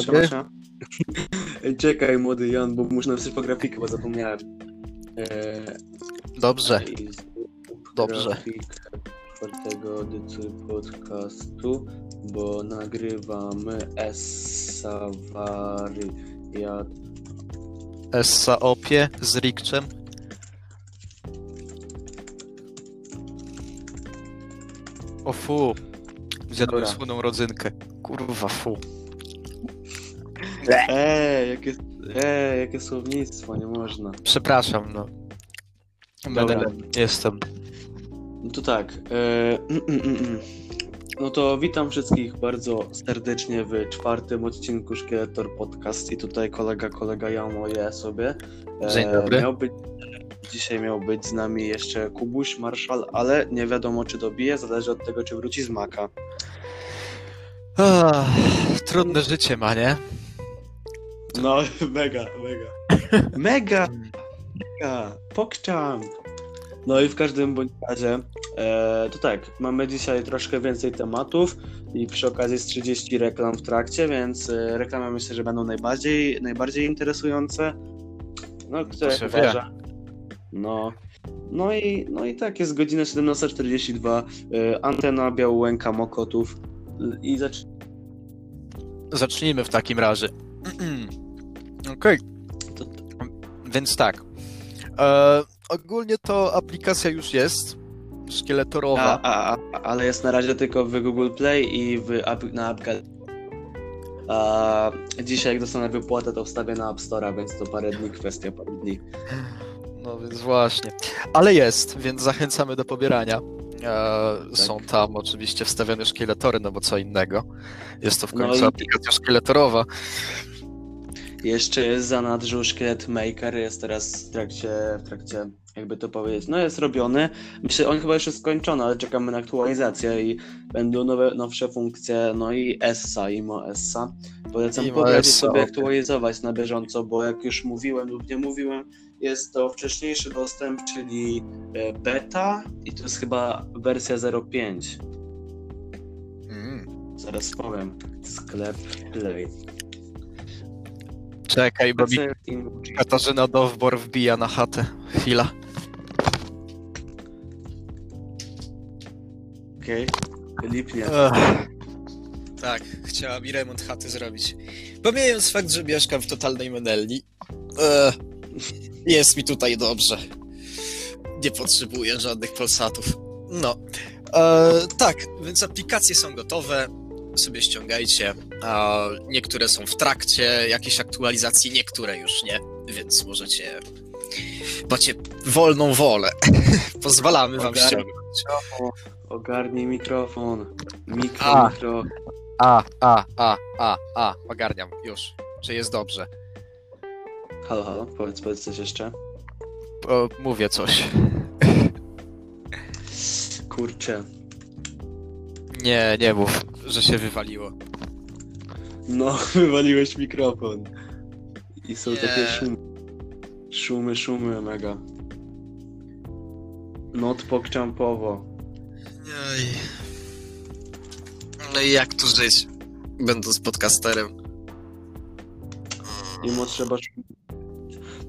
siema, siema, Czekaj, młody Jan, bo muszę napisać po grafikę, bo zapomniałem. Eee, Dobrze, Dobrze. czwartego edycji podcastu, bo nagrywamy Essa Wariat. Essa Opie z Rikczem. O fu, zjadłem słoną rodzynkę. Kurwa fu. Ej, jakie, ej, jakie słownictwo, nie można. Przepraszam, no. Dobra. Jestem. No to tak. E, mm, mm, mm, mm. No to witam wszystkich bardzo serdecznie w czwartym odcinku Szkieletor Podcast i tutaj kolega, kolega Jamo je sobie. E, Dzień dobry. Miał być, dzisiaj miał być z nami jeszcze Kubuś, Marszal, ale nie wiadomo czy dobije, zależy od tego czy wróci z Maka. Ach, trudne życie ma, nie? No, mega, mega. Mega, mega, pokczam. No i w każdym bądź razie, e, to tak, mamy dzisiaj troszkę więcej tematów i przy okazji jest 30 reklam w trakcie, więc e, reklamy myślę, że będą najbardziej, najbardziej interesujące. No, które się chyba, wie. No. No i, no i tak, jest godzina 17.42, e, antena Białołęka Mokotów i zacz... Zacznijmy w takim razie. Okej, to, więc tak. E, ogólnie to aplikacja już jest. Szkieletorowa. A, a, a, ale jest na razie tylko w Google Play i w na App. A dzisiaj jak dostanę wypłatę, to wstawię na App Store'a, więc to parę dni, kwestia parę dni. No więc właśnie. Ale jest, więc zachęcamy do pobierania. E, Są tam oczywiście wstawione szkieletory, no bo co innego. Jest to w No końcu i- aplikacja szkieletorowa. Jeszcze jest zanadrzu Szkielet Maker, jest teraz w trakcie, w trakcie, jakby to powiedzieć, no jest robiony. Myślę, on chyba już jest skończony, ale czekamy na aktualizację i będą nowe, nowsze funkcje, no i Essa, IMO Essa. Polecam pobrać sobie aktualizować na bieżąco, bo jak już mówiłem lub nie mówiłem, jest to wcześniejszy dostęp, czyli e, beta i to jest chyba wersja 0.5. Mm. Zaraz powiem. Sklep Play. Czekaj, bo mi. Katarzyna Dowbor wbija na chatę. Chwila. Okej. Lipnie. Ech. Tak, chciała mi remont chaty zrobić. Pomijając fakt, że mieszkam w totalnej menelni, jest mi tutaj dobrze. Nie potrzebuję żadnych polsatów. No. E, tak, więc aplikacje są gotowe. Sobie ściągajcie. Niektóre są w trakcie jakiejś aktualizacji, niektóre już nie, więc możecie. Macie wolną wolę. Pozwalamy wam Ogarnij. ściągnąć. Ogarnij mikrofon. Mikro, A. mikro. A, a, a, a, a, ogarniam, już. Czy jest dobrze? Halo, halo, powiedz, powiedz coś jeszcze. O, mówię coś. Kurczę. Nie, nie mów, że się wywaliło. No, wywaliłeś mikrofon. I są Nie. takie szumy. Szumy, szumy, mega. Not pokczampowo. Oj. No i jak tu żyć, będąc podcasterem? Mimo trzeba.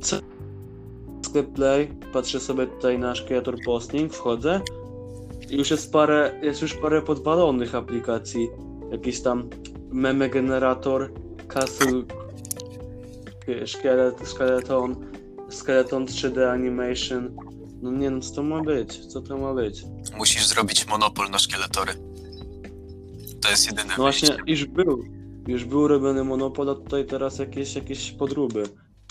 Co? Sklep Play, patrzę sobie tutaj na Creator Posting, wchodzę. I już jest parę, jest już parę podwalonych aplikacji. Jakiś tam meme generator, Castle, szkielet, skeleton, skeleton 3D animation. No nie no, co to ma być? Co to ma być? Musisz zrobić monopol na szkieletory. To jest jedyne No właśnie, już był. Już był robiony monopol, a tutaj teraz jakieś, jakieś podróby.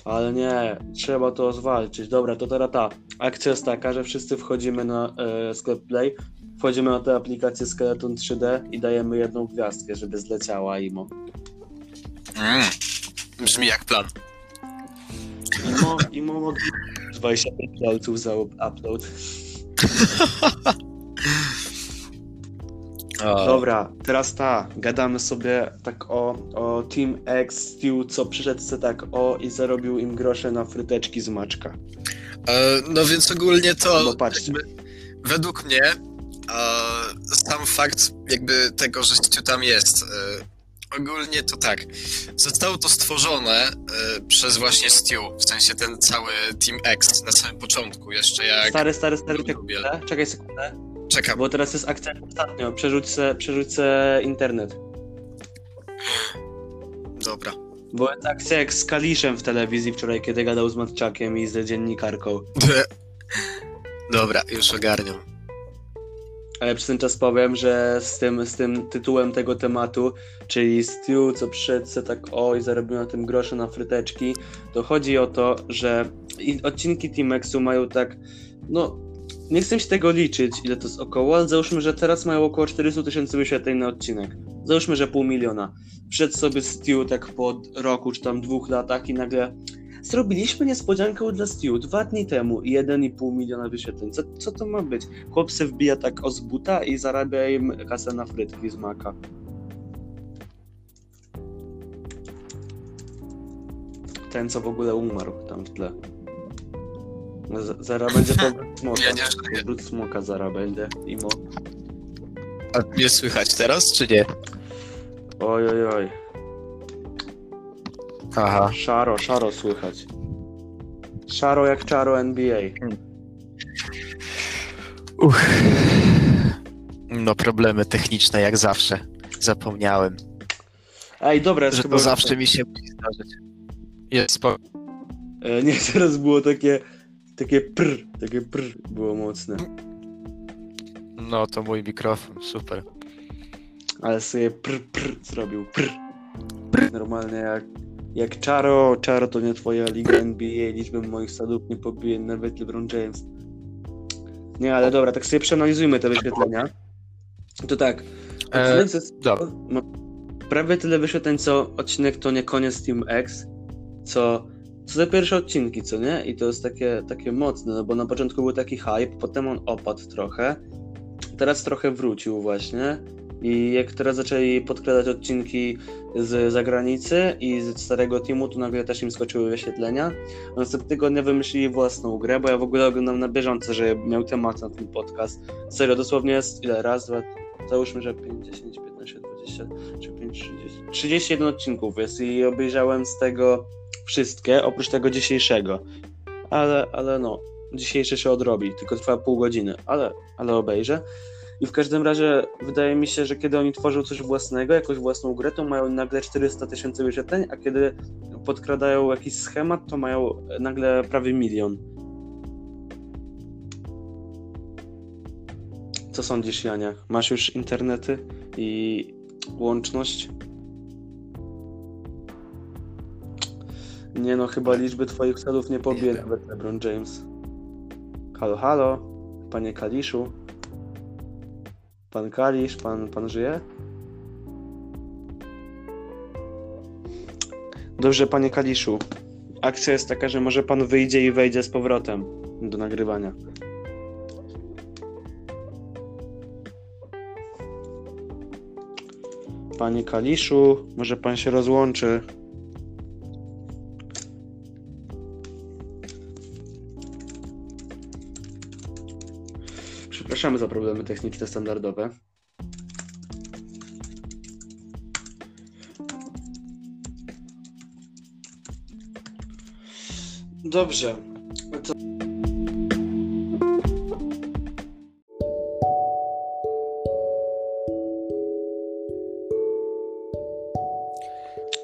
Ale nie, trzeba to zwalczyć. Dobra, to teraz ta akcja jest taka, że wszyscy wchodzimy na e, sklep Play, wchodzimy na tę aplikację Skeleton 3D i dajemy jedną gwiazdkę, żeby zleciała IMO. Mm. Brzmi jak plan. IMO, IMO mogli 25 dolców za upload. Dobra, teraz ta, gadamy sobie tak o, o Team X, Stew, co przyszedł se tak o i zarobił im grosze na fryteczki z maczka. E, no więc ogólnie to No patrzcie. według mnie e, sam fakt jakby tego, że Stu tam jest, e, Ogólnie to tak. Zostało to stworzone e, przez właśnie Stu, w sensie ten cały Team X na samym początku, jeszcze jak... Stary, stary, stary, sekundę, czekaj sekundę, Czekam. bo teraz jest akcja ostatnio, przerzuć se, przerzuć se internet. Dobra. Bo jest akcja jak z Kaliszem w telewizji wczoraj, kiedy gadał z Matczakiem i z dziennikarką. Dobra, już ogarniam. Ale przez ten czas powiem, że z tym, z tym tytułem tego tematu, czyli Stu, co przyszedł se tak oj, zarobił na tym grosze na fryteczki, to chodzi o to, że odcinki Team-Exu mają tak, no, nie chcę się tego liczyć, ile to jest około, ale załóżmy, że teraz mają około 400 tysięcy wyświetleń na odcinek. Załóżmy, że pół miliona. Wszedł sobie Stu tak po roku czy tam dwóch latach i nagle zrobiliśmy niespodziankę dla Stu dwa dni temu i 1,5 miliona wyświetleń. Co, co to ma być? Chłop se wbija tak o z buta i zarabia im kasę na frytki z maka. Ten, co w ogóle umarł tam w tle. No, z- Zara będzie powrót smoka. Ja nie żyję. Powrót smoka zara będzie. Imo. A mnie słychać teraz, czy nie? Oj, oj, oj. Aha. Szaro, szaro słychać. Szaro jak czaro NBA. Uch. No problemy techniczne jak zawsze. Zapomniałem, Ej, dobra, jest że chyba to zawsze mi się musi zdarzyć. Jest spoko. E, Nie, teraz było takie, takie prr, takie prr było mocne. No to mój mikrofon, super. Ale sobie prr, prr zrobił, prr. Normalnie jak, jak Czaro, Czaro to nie twoja liga NBA, liczbę moich sadów nie pobije nawet LeBron James. Nie, ale dobra, tak sobie przeanalizujmy te wyświetlenia. To tak, E, ze- dobra. ma prawie tyle wyświetleń co odcinek to nie koniec Team X, co, co te pierwsze odcinki, co nie? I to jest takie, takie mocne, no bo na początku był taki hype, potem on opadł trochę, teraz trochę wrócił właśnie i jak teraz zaczęli podkradać odcinki z zagranicy i z starego teamu, to nagle też im skoczyły wyświetlenia. A następnego tygodnia wymyślili własną grę, bo ja w ogóle oglądam na bieżąco, że miał temat na ten podcast. Serio, dosłownie jest ile? Raz, dwa, załóżmy, że 5, 10, 15, 20, czy 5, 30. 31 odcinków jest i obejrzałem z tego wszystkie, oprócz tego dzisiejszego. Ale, ale no, dzisiejszy się odrobi, tylko trwa pół godziny, ale, ale obejrzę. I w każdym razie wydaje mi się, że kiedy oni tworzą coś własnego, jakąś własną grę, to mają nagle 400 tysięcy wyświetleń, a kiedy podkradają jakiś schemat, to mają nagle prawie milion. Co sądzisz, Jania? Masz już internety i łączność? Nie no, chyba liczby twoich celów nie pobije nawet LeBron James. Halo, halo, panie Kaliszu. Pan Kalisz, pan, pan żyje? Dobrze, panie Kaliszu. Akcja jest taka, że może pan wyjdzie i wejdzie z powrotem do nagrywania. Panie Kaliszu, może pan się rozłączy. Przepraszamy za problemy techniczne standardowe. Dobrze. To...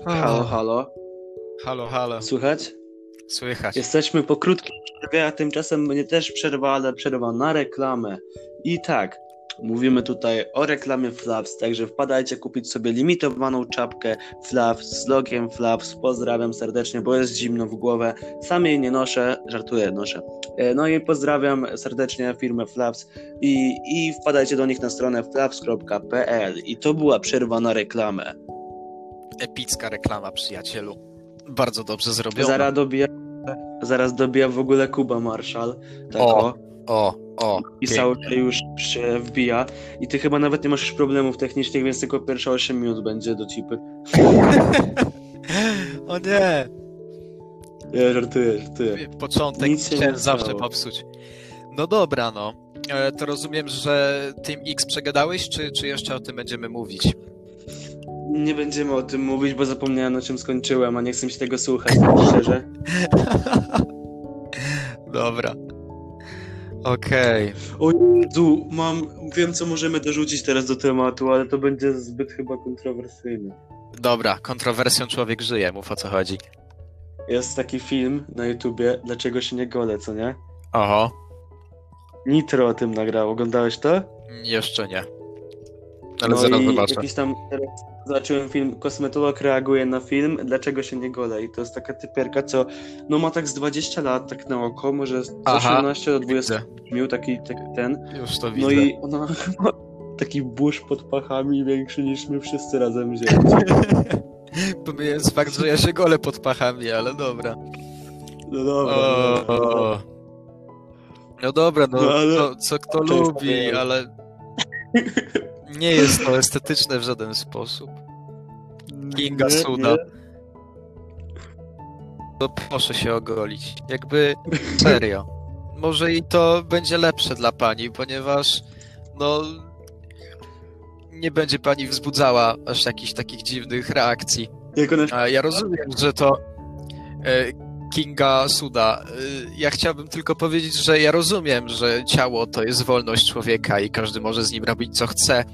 Halo, halo. Halo, halo. Słychać? Słychać. Jesteśmy po krótkiej przerwie, a tymczasem będzie też przerwa, ale przerwa na reklamę. I tak, mówimy tutaj o reklamie Flaps, także wpadajcie kupić sobie limitowaną czapkę Flaps z logiem Flaps. Pozdrawiam serdecznie, bo jest zimno w głowę. Sam jej nie noszę, żartuję, noszę. E, No i pozdrawiam serdecznie firmę Flaps i, i wpadajcie do nich na stronę flaps.pl. I to była przerwa na reklamę. Epicka reklama, przyjacielu. Bardzo dobrze zrobiona. Zaraz dobija, zaraz dobija w ogóle Kuba Marszal. Tak O, o. O, o. I. Saul już się wbija. I ty chyba nawet nie masz już problemów technicznych, więc tylko pierwsze 8 minut będzie do cipy. O nie! Ja żartuję, żartuję. Początek Nic się chciałem zawsze popsuć. No dobra, no. E, To rozumiem, że Team X przegadałeś, czy, czy jeszcze o tym będziemy mówić? nie będziemy o tym mówić, bo zapomniałem, na czym skończyłem, a nie chcę się tego słuchać, tak szczerze. Dobra. Okej. O Jezu, mam, wiem co możemy dorzucić teraz do tematu, ale to będzie zbyt chyba kontrowersyjne. Dobra, kontrowersją człowiek żyje, mów o co chodzi. Jest taki film na YouTubie, Dlaczego się nie golę, co nie? Oho, Nitro o tym nagrał, oglądałeś to? jeszcze nie. Ale no zaraz i zobaczę. jakiś tam, teraz zobaczyłem film, kosmetolog reaguje na film, Dlaczego się nie golę i to jest taka typierka, co no ma tak z 20 lat, tak na oko, może z Aha, 18 do 20 Widzę. miał taki, taki ten, Już to widzę. no i ona ma taki burz pod pachami większy niż my wszyscy razem wzięli. Pomijając fakt, że ja się golę pod pachami, ale dobra. No dobra. O, no dobra. o. No dobra, no, No, ale- no co kto lubi, ale nie jest to estetyczne w żaden sposób. Kinga Nie, Suda. nie. To proszę się ogolić. Jakby serio. Może i to będzie lepsze dla pani, ponieważ no nie będzie pani wzbudzała aż jakichś takich dziwnych reakcji. Jak ona A ja rozumiem, że to e, Kinga Suda. E, Ja chciałbym tylko powiedzieć, że ja rozumiem, że ciało to jest wolność człowieka i każdy może z nim robić co chce.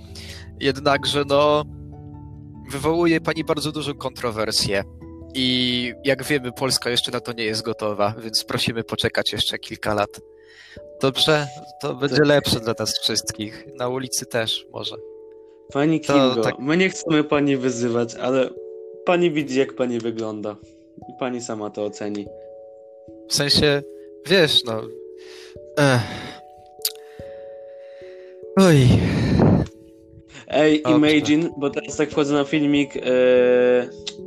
Jednakże no wywołuje pani bardzo dużą kontrowersję. I jak wiemy, Polska jeszcze na to nie jest gotowa, więc prosimy poczekać jeszcze kilka lat. Dobrze? To będzie lepsze dla nas wszystkich. Na ulicy też może. Pani To Kingo, tak- my nie chcemy pani wyzywać, ale pani widzi, jak pani wygląda. I pani sama to oceni. W sensie, wiesz, no. Ech. Oj. Ej, Dobrze. Imagine, bo teraz tak wchodzę na filmik e,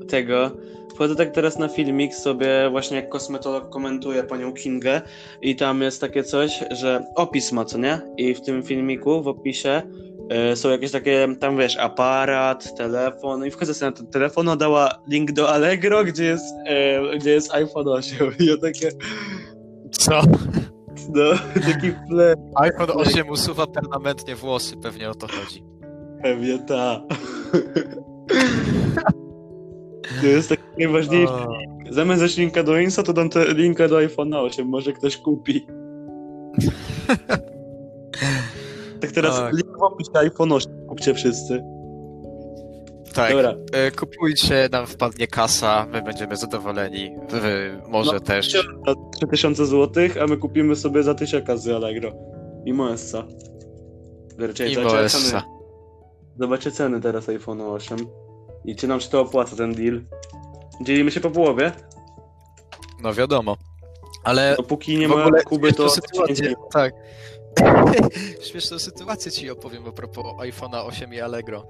tego. Wchodzę tak teraz na filmik sobie, właśnie jak kosmetolog komentuje panią Kingę i tam jest takie coś, że opis ma, co nie? I w tym filmiku, w opisie są jakieś takie, tam wiesz, aparat, telefon i wchodzę sobie na ten telefon, ona dała link do Allegro, gdzie jest, e, gdzie jest iPhone 8 i ja takie, Co? no, taki flash, iPhone 8 usuwa permanentnie włosy, pewnie o to chodzi. pewnie ta. To jest taki najważniejszy O, Zamiast dać linka do Insta, to dam te linka do iPhone 8, może ktoś kupi. tak teraz Tak. Opisie iPhone 8, kupcie wszyscy. tak, Dobra, e, kupujcie, nam wpadnie kasa, my będziemy zadowoleni, wy może No, też. za 3000 zł, a my kupimy sobie za 1000 z Allegro. I Moessa. Dobra, czekaj, I zobaczcie Moessa. ceny. Zobaczcie ceny teraz iPhone 8. I czy nam się to opłaca ten deal? Dzielimy się po połowie? No wiadomo. Ale Dopóki nie ma Kuby, to... sytuację, tak. Śmieszną sytuację ci opowiem a propos iPhone'a 8 i Allegro.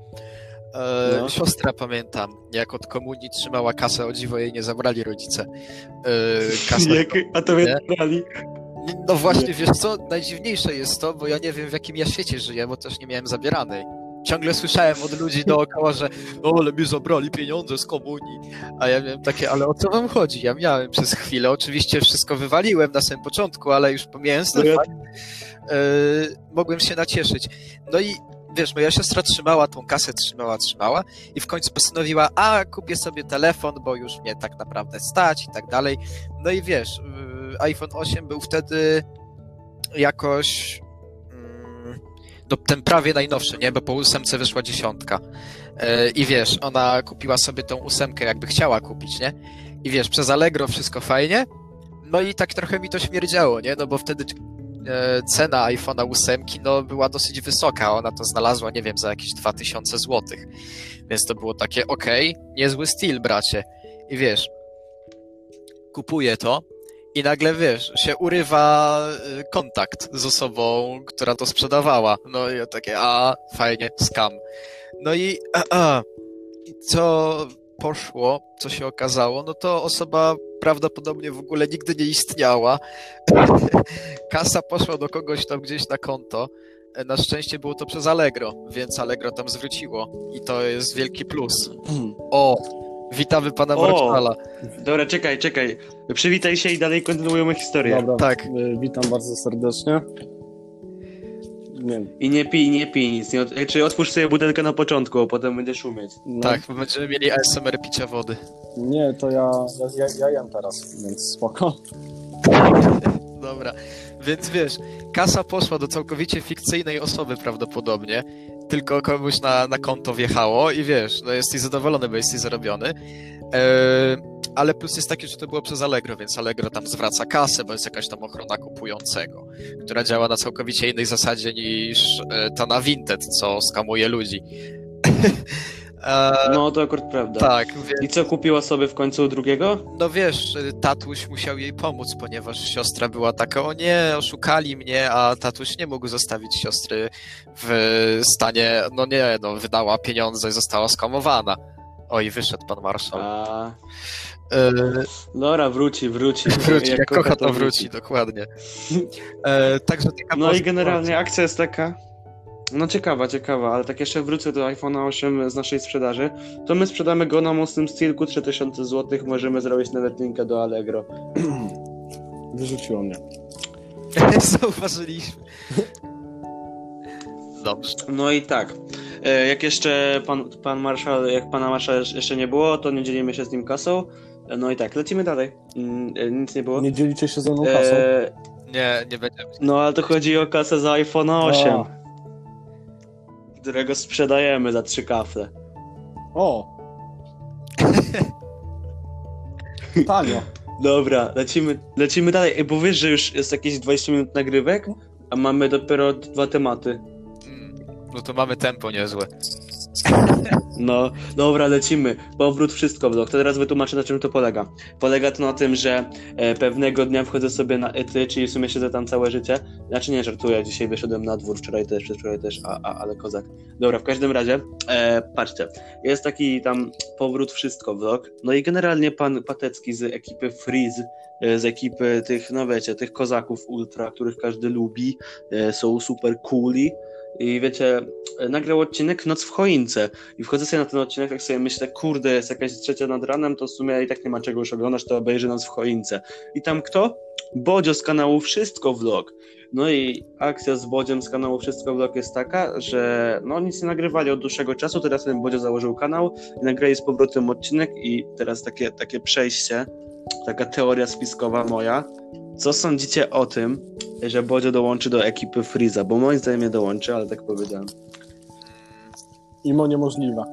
E, No. Siostra pamiętam, jak od komunii trzymała kasę, o dziwo jej nie zabrali rodzice. E, kasę. Jak, a to mnie brali. No właśnie, wiesz co, najdziwniejsze jest to, bo ja nie wiem w jakim ja świecie żyję, bo też nie miałem zabieranej. Ciągle słyszałem od ludzi dookoła, że no ale mi zabrali pieniądze z komunii. A ja miałem takie, ale o co wam chodzi? Ja miałem przez chwilę, oczywiście wszystko wywaliłem na samym początku, ale już pomijając ten No ja- fakt, mogłem się nacieszyć. No i wiesz, moja siostra trzymała tą kasę, trzymała, trzymała i w końcu postanowiła, a kupię sobie telefon, bo już mnie tak naprawdę stać i tak dalej. No i wiesz, y, iPhone 8 był wtedy jakoś mm, no, ten prawie najnowszy, nie? Bo po ósemce wyszła dziesiątka. E, I wiesz, ona kupiła sobie tą ósemkę, jakby chciała kupić, nie? I wiesz, przez Allegro wszystko fajnie. No i tak trochę mi to śmierdziało, nie? No bo wtedy e, cena iPhone'a 8 no, była dosyć wysoka. Ona to znalazła, nie wiem, za jakieś 2000 złotych. Więc to było takie, okej, niezły styl, bracie. I wiesz, kupuję to i nagle, wiesz, się urywa y, kontakt z osobą, która to sprzedawała. No i takie, a, fajnie, skam. No i a, a, co poszło, co się okazało, no to osoba prawdopodobnie w ogóle nigdy nie istniała. Kasa poszła do kogoś tam gdzieś na konto. E, Na szczęście było to przez Allegro, więc Allegro tam zwróciło. I to jest wielki plus. O, witamy pana O! Marszala. Dobra, czekaj, czekaj. Przywitaj się i dalej kontynuujemy historię. Dobra, Tak. y, witam bardzo serdecznie. Nie, I nie pij, nie pij nic. Nie, od- czyli otwórz sobie butelkę na początku, a potem będziesz umieć. no, Tak, bo będziemy mieli ASMR picia wody. Nie, to ja, ja, ja, ja jem teraz, więc spoko. Dobra, więc wiesz, kasa poszła do całkowicie fikcyjnej osoby prawdopodobnie, tylko komuś na, na konto wjechało i wiesz, no jesteś zadowolony, bo jesteś zarobiony. Eee, ale plus jest taki, że to było przez Allegro, więc Allegro tam zwraca kasę, bo jest jakaś tam ochrona kupującego, która działa na całkowicie innej zasadzie niż e, ta na Vinted, co skamuje ludzi. Eee, No to akurat prawda. tak, więc I co, kupiła sobie w końcu drugiego? no wiesz, tatuś musiał jej pomóc, ponieważ siostra była taka, o nie, oszukali mnie, a tatuś nie mógł zostawić siostry w stanie, no nie, no wydała pieniądze i została skamowana. Oj, wyszedł pan marszał. A, E, dobra, wróci, wróci. wróci, jak, kocha, to wróci, dokładnie. E, także taka No i generalnie sytuacja. akcja jest taka. No ciekawa, ciekawa, ale tak jeszcze wrócę do iPhone'a 8 z naszej sprzedaży. To my sprzedamy go na mocnym stylku 3000 zł. Możemy zrobić nawet linkę do Allegro. Wyrzuciło mnie. Zauważyliśmy. Dobrze. No i tak. e, Jak jeszcze pan, pan marszał, jak pana marszała jeszcze nie było, to nie dzielimy się z nim kasą. E, No i tak, lecimy dalej. Mm, e, Nic nie było. Nie dzielicie się ze mną kasą? E, Nie, nie będziemy. no ale to chodzi o kasę za iPhone'a 8, A. którego sprzedajemy za trzy kafle. O! Tanio. Dobra, lecimy, lecimy dalej. Ej, bo wiesz, że już jest jakieś 20 minut nagrywek, a mamy dopiero dwa tematy. No to mamy tempo niezłe. No, dobra, lecimy. Powrót wszystko vlog. To teraz wytłumaczę na czym to polega. Polega to na tym, że e, pewnego dnia wchodzę sobie na ety, czyli w sumie siedzę tam całe życie. Znaczy nie żartuję, dzisiaj wyszedłem na dwór, wczoraj też, wczoraj też, a, a, ale kozak. Dobra, w każdym razie, e, patrzcie, jest taki tam powrót wszystko vlog. No i generalnie pan Patecki z ekipy Freeze, e, z ekipy tych, no wiecie, tych kozaków ultra, których każdy lubi, e, są super cooli. I wiecie, nagrał odcinek Noc w choince. I wchodzę sobie na ten odcinek, tak sobie myślę, kurde, jest jakaś trzecia nad ranem, to w sumie i tak nie ma czego już oglądać, to obejrzy Noc w choince. I tam kto? Bodzio z kanału Wszystko Vlog. No i akcja z Bodziem z kanału Wszystko Vlog jest taka, że no nic nie nagrywali od dłuższego czasu, teraz ten Bodzio założył kanał i nagrali z powrotem odcinek i teraz takie, takie przejście, taka teoria spiskowa moja. Co sądzicie o tym, że Bodzio dołączy do ekipy Freeza? Bo moim zdaniem nie dołączy, ale tak powiedziałem. Imo niemożliwe.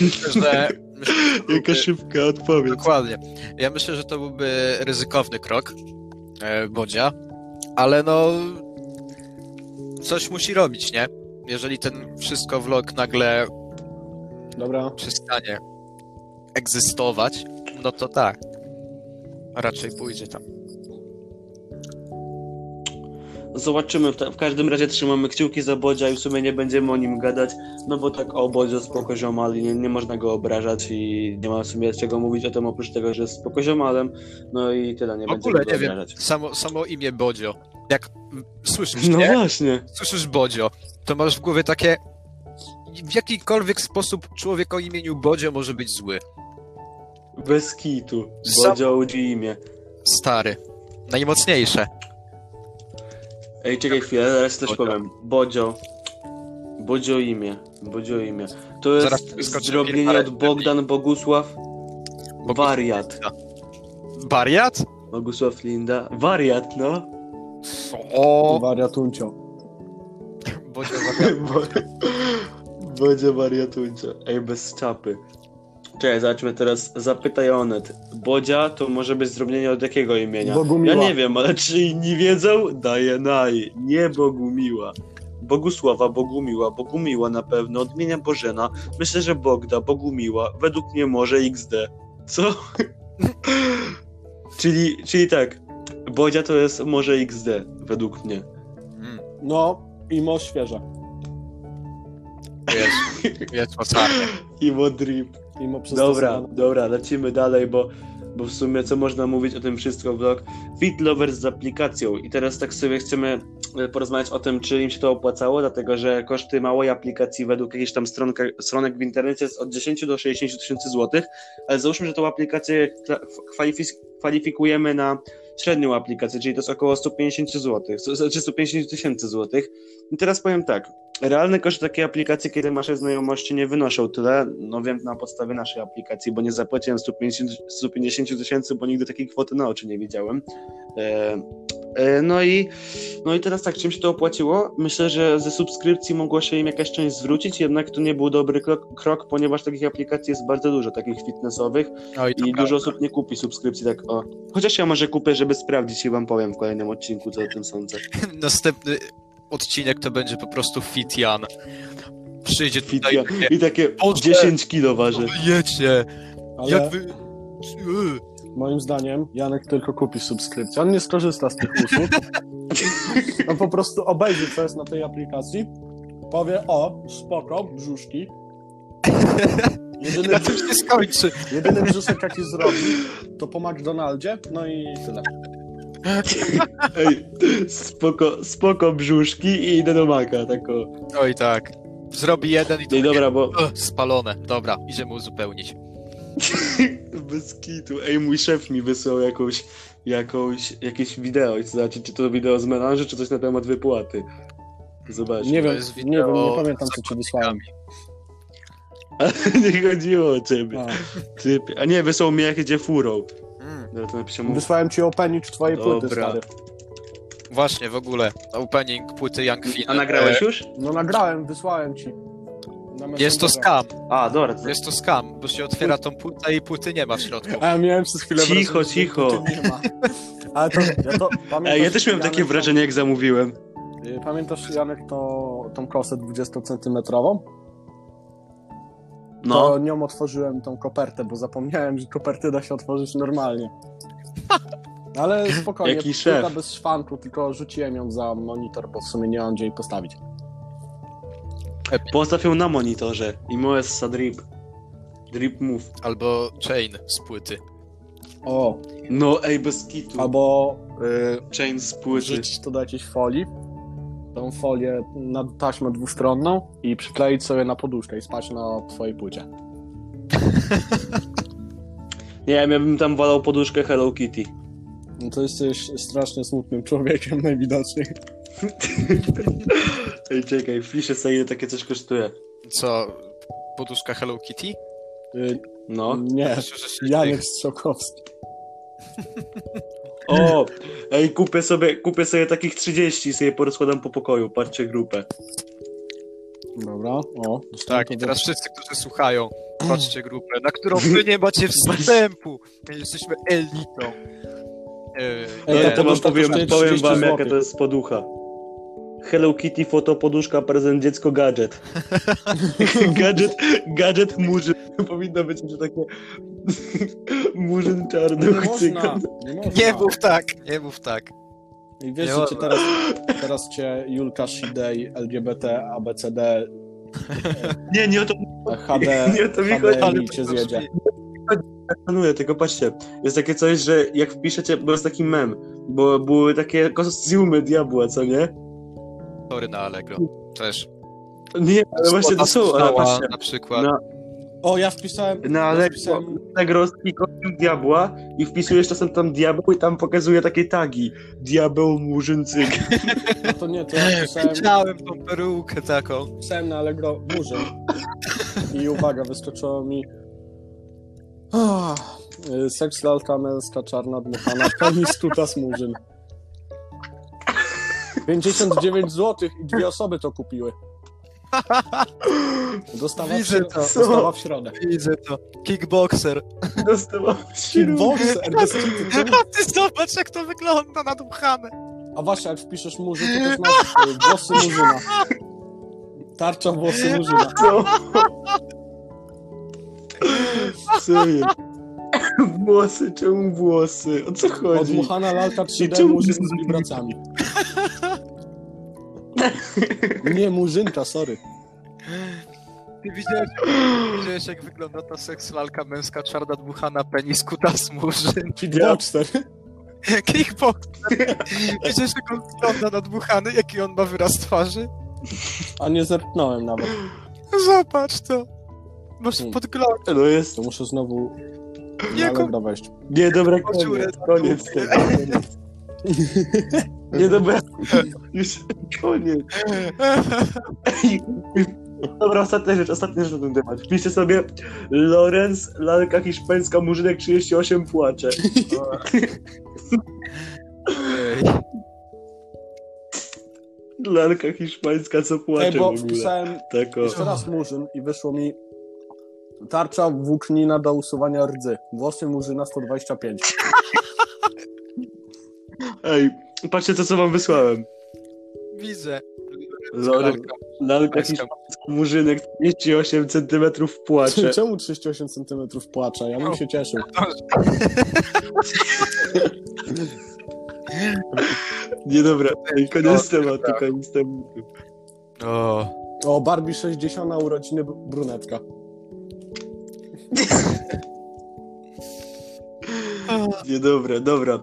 Myślę, że... myślę, że byłby- szybka odpowiedź. Dokładnie. Ja myślę, że to byłby ryzykowny krok e, Bodzia, ale no coś musi robić, nie? Jeżeli ten wszystko vlog nagle Dobra. przestanie egzystować, no to tak. Raczej pójdzie tam. Zobaczymy, w, każdym razie trzymamy kciuki za Bodzia i w sumie nie będziemy o nim gadać, no bo tak o Bodzio spoko ziomal nie, nie można go obrażać i nie ma w sumie czego mówić o tym oprócz tego, że jest spoko ziomalem, no i tyle, nie W będziemy ogóle go nie wiem, obrażać. samo, samo imię Bodzio. Jak słyszysz, No nie? właśnie. Słyszysz Bodzio, to masz w głowie takie w jakikolwiek sposób człowiek o imieniu Bodzio może być zły. Bez kitu. Bodzio OG imię. Stary. Najmocniejsze. Ej, czekaj chwilę, zaraz coś Bodzio. powiem. Bodzio. Bodzio imię. Bodzio imię. To jest parę od Bogdan Bogusław. Wariat. Wariat? Bogusław Linda. Wariat, no. O, Wariatuncio. Bodzio wariat. Bo- Będzie wariatuńcze. Ej, bez czapy. Czekaj, zobaczmy teraz. Zapytaj Onet. Bodzia to może być zdrobnienie od jakiego imienia? Bogumiła. Ja nie wiem, ale czy inni wiedzą? Daję naj. Nie Bogumiła. Bogusława, Bogumiła, Bogumiła na pewno, odmienia Bożena. Myślę, że Bogda, Bogumiła. Według mnie może XD. Co? czyli, czyli tak. Bodzia to jest może XD, według mnie. Mm, No, Imo świeże. jest, jest mocarny. Imo Drip. Imo Dobra, dobra, lecimy dalej, bo bo w sumie co można mówić o tym wszystko vlog, Fit Lovers z aplikacją. I teraz tak sobie chcemy e, porozmawiać o tym, czy im się to opłacało, dlatego że koszty małej aplikacji według jakichś tam stronka, stronek w internecie jest od 10 do 60 tysięcy złotych, ale załóżmy, że tą aplikację kwalifikujemy na średnią aplikację, czyli to jest około 150 zł, znaczy 150 tysięcy złotych. I teraz powiem tak, realne koszty takiej aplikacji, kiedy masz znajomości nie wynoszą tyle, no wiem na podstawie naszej aplikacji, bo nie zapłaciłem 150 150 tysięcy, bo nigdy takiej kwoty na oczy nie widziałem. E, no i, no i teraz tak, czym się to opłaciło? Myślę, że ze subskrypcji mogło się im jakaś część zwrócić, jednak to nie był dobry krok, krok ponieważ takich aplikacji jest bardzo dużo, takich fitnessowych, Oj, to i prawda. dużo osób nie kupi subskrypcji, tak o. Chociaż ja może kupię, żeby sprawdzić i wam powiem w kolejnym odcinku, co o tym sądzę. Następny odcinek to będzie po prostu Fit Jan. Przyjdzie tutaj Fitja. I takie Boże! 10 kilo waży. Wiecie, Ale jak wy... Moim zdaniem Janek tylko kupi subskrypcję. On nie skorzysta z tych usług. On po prostu obejrzy, co jest na tej aplikacji, powie, o, spoko, brzuszki. Jedyny, Na tym się skończy. jedyny brzuszek, jaki zrobi, to po McDonaldzie, no i tyle. Ej, spoko, spoko brzuszki i idę do maka, tak o. Oj tak. Zrobi jeden i to Ej, dobra, bo spalone. Dobra, idziemy uzupełnić. bez kitu. Ej, mój szef mi wysłał jakąś, jakąś, jakieś wideo i chcę zobaczyć, czy to wideo z melanży, czy coś na temat wypłaty. Zobacz. Nie wiem, nie wiem, nie pamiętam, co ci wysłałem. nie chodziło o ciebie. A. Typie. A nie, wysłał mi jak idzie furą. Mm, to napiszę mu. Wysłałem ci opening twojej płyty, Dobra. stary. właśnie, w ogóle. Opening płyty Young Fin. A nagrałeś już? No nagrałem, wysłałem ci. Jest to scam. A, dobra. To... Jest to scam, bo się otwiera tą płytę i płyty nie ma w środku. A ja miałem przez chwilę Cicho, wrażenie, że cicho. nie ma. Ale to, ja to pamiętasz, ja też miałem Janek, takie wrażenie, jak zamówiłem. y, Pamiętasz, Janek, to, tą kosę 20-centymetrową? To No. nią otworzyłem tą kopertę, bo zapomniałem, że koperty da się otworzyć normalnie. Ale spokojnie, Jaki płyta szef. bez szwanku, tylko rzuciłem ją za monitor, bo w sumie nie mam gdzie jej postawić. Postaw ją na monitorze. I Moessa Drip. Drip Move. Albo Chain z płyty. O, No, ej, bez kitu. albo y, Chain z płyty. wrzucić to do jakiejś folii, tą folię na taśmę dwustronną i przykleić sobie na poduszkę i spać na twojej płycie. Nie wiem, ja bym tam walał poduszkę Hello Kitty. No to jesteś strasznie smutnym człowiekiem najwidoczniej. Ej, czekaj, wpiszę sobie ile takie coś kosztuje. Co? Poduszka Hello Kitty? Y, No. nie, Janek Strzokowski. O! Ej, kupię sobie, kupię sobie takich 30 i sobie porozkładam po pokoju. Patrzcie grupę. Dobra, o. Tak, i teraz wszyscy, którzy słuchają, patrzcie grupę, na którą wy nie macie wstępu. My jesteśmy elitą. Yy, Ej, No, ta ja to wam powiem, powiem 30 wam, jaka to jest poducha. Hello Kitty, foto, poduszka, prezent, dziecko, gadżet. gadżet, gadżet murzyn. Powinno być że takie murzyn czarny. nie można, nie można. nie mów tak, nie mów tak. I wiesz, nie że cię teraz, teraz cię Julka Shidej, LGBT, ABCD, Nie, nie o to HD, Nie, to mi chodzi, ale cię zjedzie. planuję, tylko patrzcie. Jest takie coś, że jak wpiszecie, bo jest taki mem, bo były takie kostiumy diabła, co nie? Sorry na Allegro. Też. Nie, ale właśnie to są, ale na przykład. Na, O, ja wpisałem... na Allegro, wpisałem kostium diabła i wpisujesz czasem tam diabeł i tam pokazuje takie tagi. Diabeł, murzyn, cyk. no to nie, to ja wpisałem, Chciałem tą perukę taką. wpisałem na Allegro murzyn. I uwaga, wyskoczyło mi... Y, Seks lalka męska, czarna dmuchana, penis tutas murzyn. 59 zł i dwie osoby to kupiły. Dostawa, w, Widzę to. dostawa w środę. Widzę to. Kickboxer. Dostałam Kickboxer, bez kitu, czemu- A ty zobacz jak to wygląda nadmuchane. A właśnie, jak wpiszesz murzyn, to też masz y, włosy murzyna. Tarcza włosy murzyna. Co? Co jest? Włosy, czemu włosy? O co chodzi? Odmuchana lalka 3D Czemu- murzyn z wibracjami. Nie murzynka, sorry. Ty widziałeś, widziałeś jak wygląda ta seksualka męska czarna dmuchana penis kutas murzyn? Kickboxer. Kickboxer. Widziałeś jak on wygląda nadmuchany? Jaki on ma wyraz twarzy? A nie zerknąłem nawet. Zobacz to. Masz Hmm. podgląd. No jest... To muszę znowu Nie, dobra wejść. Nie, dobra, Dziurę koniec, koniec tego, koniec. Nie, dobra, już koniec. Dobra, ostatnia rzecz, ostatnia rzecz na ten temat. Piszcie sobie Lorenz, lalka hiszpańska, murzynek 38 płacze. Lalka hiszpańska, co płacze Ej, bo w ogóle. wpisałem Tak o. jeszcze raz murzyn i wyszło mi tarcza włóknina do usuwania rdzy. Włosy murzyna 125. Ej, patrzcie to, co wam wysłałem. Widzę. Lorenz, lalka Hiszpańska. murzynek 38 cm płacze. Czemu 38 cm płacza? Ja bym się cieszył. Nie dobra, ej, koniec tematu, koniec tematu. O. O, Barbie 60 na urodziny br- brunetka. Nie, dobra, dobra.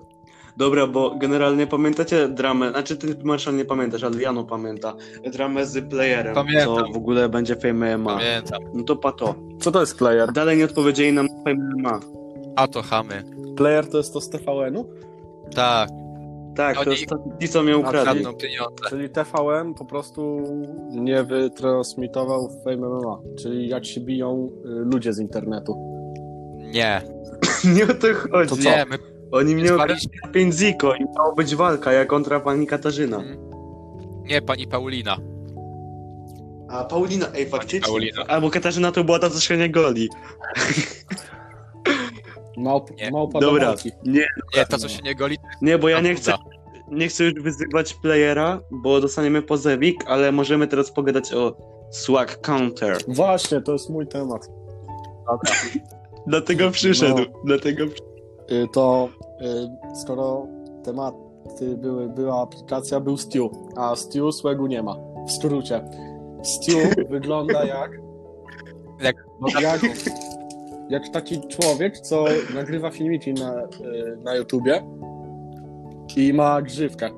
Dobra, bo generalnie pamiętacie dramę, znaczy ty Marszal nie pamiętasz, ale Jano pamięta, dramę z playerem, Pamiętam. co w ogóle będzie Fame MMA. Pamiętam. No to pato. Co to jest player? Dalej nie odpowiedzieli nam na Fame MMA. A to chamy. Player to jest to z TVN-u? Tak, Tak, to Oni- jest to, ci, co mnie ukradli. kradną pieniądze. Czyli TVN po prostu nie wytransmitował Fame MMA. Czyli jak się biją y, ludzie z internetu. Nie. Nie o to chodzi. To co? Nie, my Oni mnie na 5 ziko i miała być walka, ja kontra pani Katarzyna. Nie, pani Paulina. A Paulina, ej, faktycznie. Paulina. Albo Katarzyna to była ta, co szenia goli. Małp, Nie. małpa do Dobra, nie, Nie, ta co się nie goli, nie, bo ja nie chcę, nie chcę już wyzywać playera, bo dostaniemy pozewik, ale możemy teraz pogadać o swag counter. Właśnie, to jest mój temat. Dlatego przyszedł, No. dlatego przy... Y, To skoro tematy były, była aplikacja, był Stew, a Stew swego nie ma. W skrócie. Stew wygląda jak, Jak- jak, jak taki człowiek, co nagrywa filmiki na, y, na YouTubie i ma grzywkę.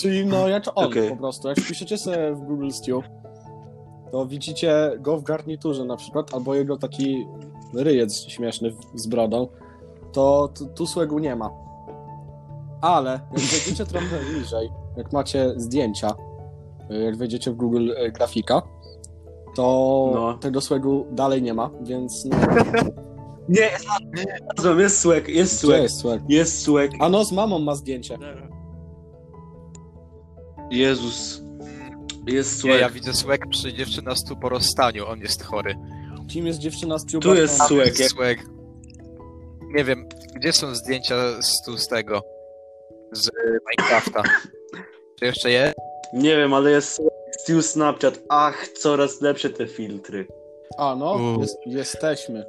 Czyli no jak on Okej. po prostu. Jak wpiszecie sobie w Google Stew, to widzicie go w garniturze na przykład, albo jego taki ryjec śmieszny z brodą, to tu, tu słegu nie ma. Ale jak wejdziecie trochę niżej, jak macie zdjęcia, jak wejdziecie w Google y, grafika, to No. tego słegu dalej nie ma, więc no, Nie, jest swag, jest gdzie swag, jest słeg? jest swag. A no, z mamą ma zdjęcie. Jezus, jest nie, ja widzę Swag przy dziewczyna stu po rozstaniu, on jest chory. Kim jest dziewczyna z Tu jest? Swag, Jest jak- Swag. Nie wiem, gdzie są zdjęcia z, tu z tego, z Minecrafta? Czy jeszcze jest? Nie wiem, ale jest Steel Snapchat. Ach, coraz lepsze te filtry. A no, jest, jesteśmy.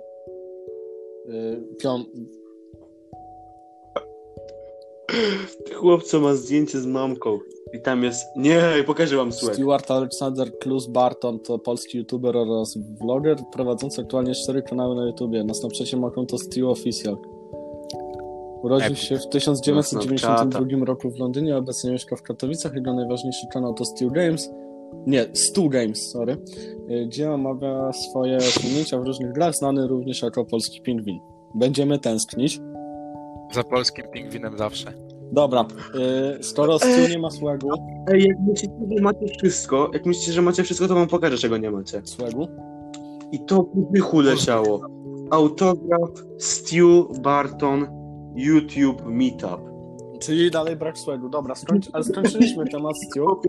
Y, Pion... Chłopco ma zdjęcie z mamką. I tam jest... Nie, pokażę wam swag. Stuart Alexander Klus Barton to polski youtuber oraz vloger prowadzący aktualnie cztery kanały na YouTubie. Na Snapchacie ma konto Stu Official. Urodził Epic. się w 1992 roku w Londynie, obecnie mieszka w Katowicach. Jego najważniejszy kanał to Stu Games. Nie, Stu Games, sorry. Y, Gdzie omawia swoje osiągnięcia w różnych grach, znany również jako polski pingwin. Będziemy tęsknić. Za polskim pingwinem zawsze. Dobra, y, skoro Stu nie ma słagu, Ej, jak myślicie, że macie wszystko, jak myślicie, że macie wszystko, to wam pokażę, czego nie macie. słagu, I to wychu leciało. Autograf, Stu, Barton, YouTube, Meetup. czyli dalej brak słagu. Dobra, skończ, ale skończyliśmy temat Stu.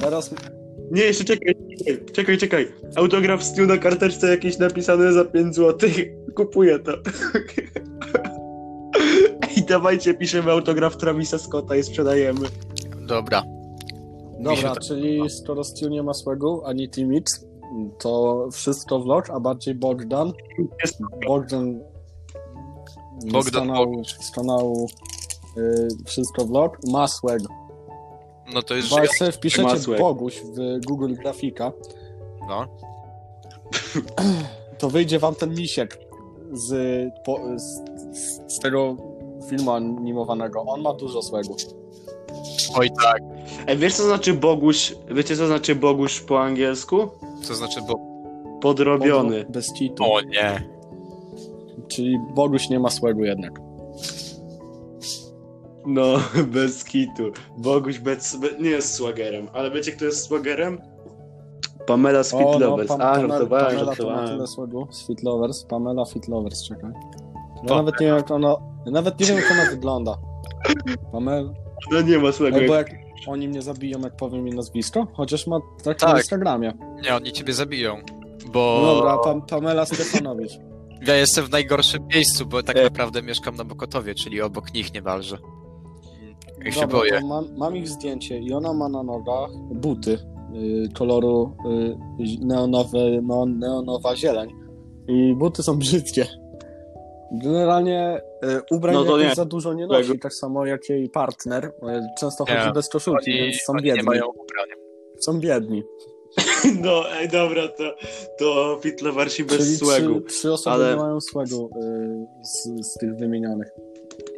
Teraz Nie, jeszcze czekaj, czekaj, czekaj, czekaj. Autograf Stu na karteczce jakieś napisane za 5 zł. Kupuję to. I dawajcie, piszemy autograf Travisa Scotta i sprzedajemy. Dobra. Dobra, to czyli skoro Stu nie ma swego, ani Timix, to wszystko vlog, a bardziej Bogdan. Jest Bogdan, Bogdan z kanału, z kanału y, Wszystko Vlog ma swag. No to już Bo jak sobie wpiszecie. Boguś w Google Grafika, No. to wyjdzie wam ten misiek z, po, z, z tego filmu animowanego. On ma dużo swego. Oj tak. Ej, wiesz co znaczy Boguś? Wiecie co znaczy Boguś po angielsku? To znaczy, bo... Podrobiony. Bez cheatu. O nie. Czyli Boguś nie ma swego jednak. No, bez kitu. Boguś bez, be, nie jest swagerem, ale wiecie kto jest swagerem? Pamela z Fit Lovers. Pam- A, Pamela- żartowałem, Pamela to ma tyle swego z Fit Lovers. Pamela Fit Lovers, czekaj. Ja nawet nie wiem jak ona, nawet nie wiem jak ona wygląda. Pamela, No nie ma swego. Ej, bo jak oni mnie zabiją jak powiem mi nazwisko, chociaż ma tak na Tak. Instagramie. Nie, oni ciebie zabiją. Bo No dobra, Pam- Pamela Stefanowicz. ja jestem w najgorszym miejscu, bo tak Ej. naprawdę mieszkam na Bokotowie, czyli obok nich niemalże. Się Dobra, boję. to Mam, mam ich zdjęcie i ona ma na nogach buty y, koloru y, neonowy, no, neonowa zieleń. I buty są brzydkie. Generalnie y, ubrań No nie. za dużo nie nosi, tak samo jak jej partner. Y, Często Nie. chodzi bez koszulki, Oni, więc są biedni. Są biedni. No, ej, dobra, to, to Fit Loversi bez Czyli swego. trzy, trzy osoby ale- nie mają swego y, z, z tych wymienionych.